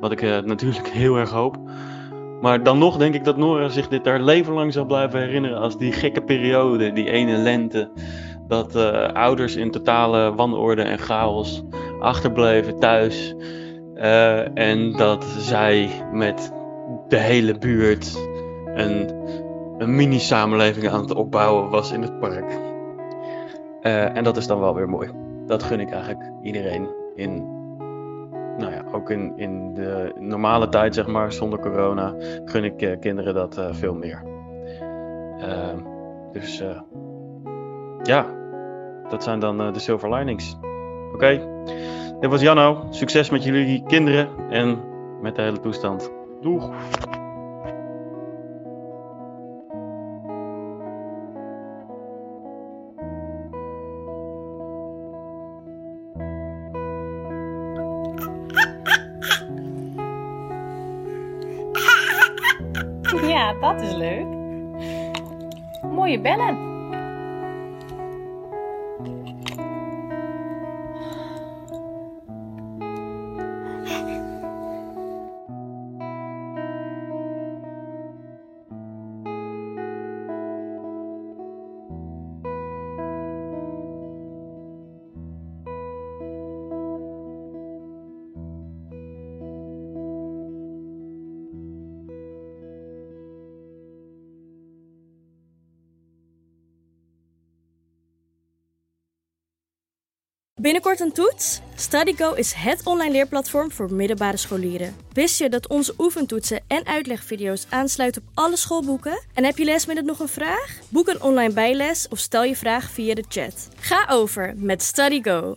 Wat ik eh, natuurlijk heel erg hoop. Maar dan nog denk ik dat Nora zich dit haar leven lang zal blijven herinneren als die gekke periode, die ene lente. Dat eh, ouders in totale wanorde en chaos achterbleven thuis. Eh, en dat zij met de hele buurt een, een mini-samenleving aan het opbouwen was in het park. Eh, en dat is dan wel weer mooi. Dat gun ik eigenlijk iedereen in, nou ja, ook in, in de normale tijd, zeg maar, zonder corona, gun ik eh, kinderen dat eh, veel meer. Ehm, dus eh, ja, dat zijn dan de silver linings. Oké, dit was Janno. Succes met jullie kinderen en met de hele toestand. Doeg! Dat is leuk. Mooie bellen. Binnenkort een toets? StudyGo is het online leerplatform voor middelbare scholieren. Wist je dat onze oefentoetsen en uitlegvideo's aansluiten op alle schoolboeken? En heb je lesmiddag nog een vraag? Boek een online bijles of stel je vraag via de chat. Ga over met StudyGo.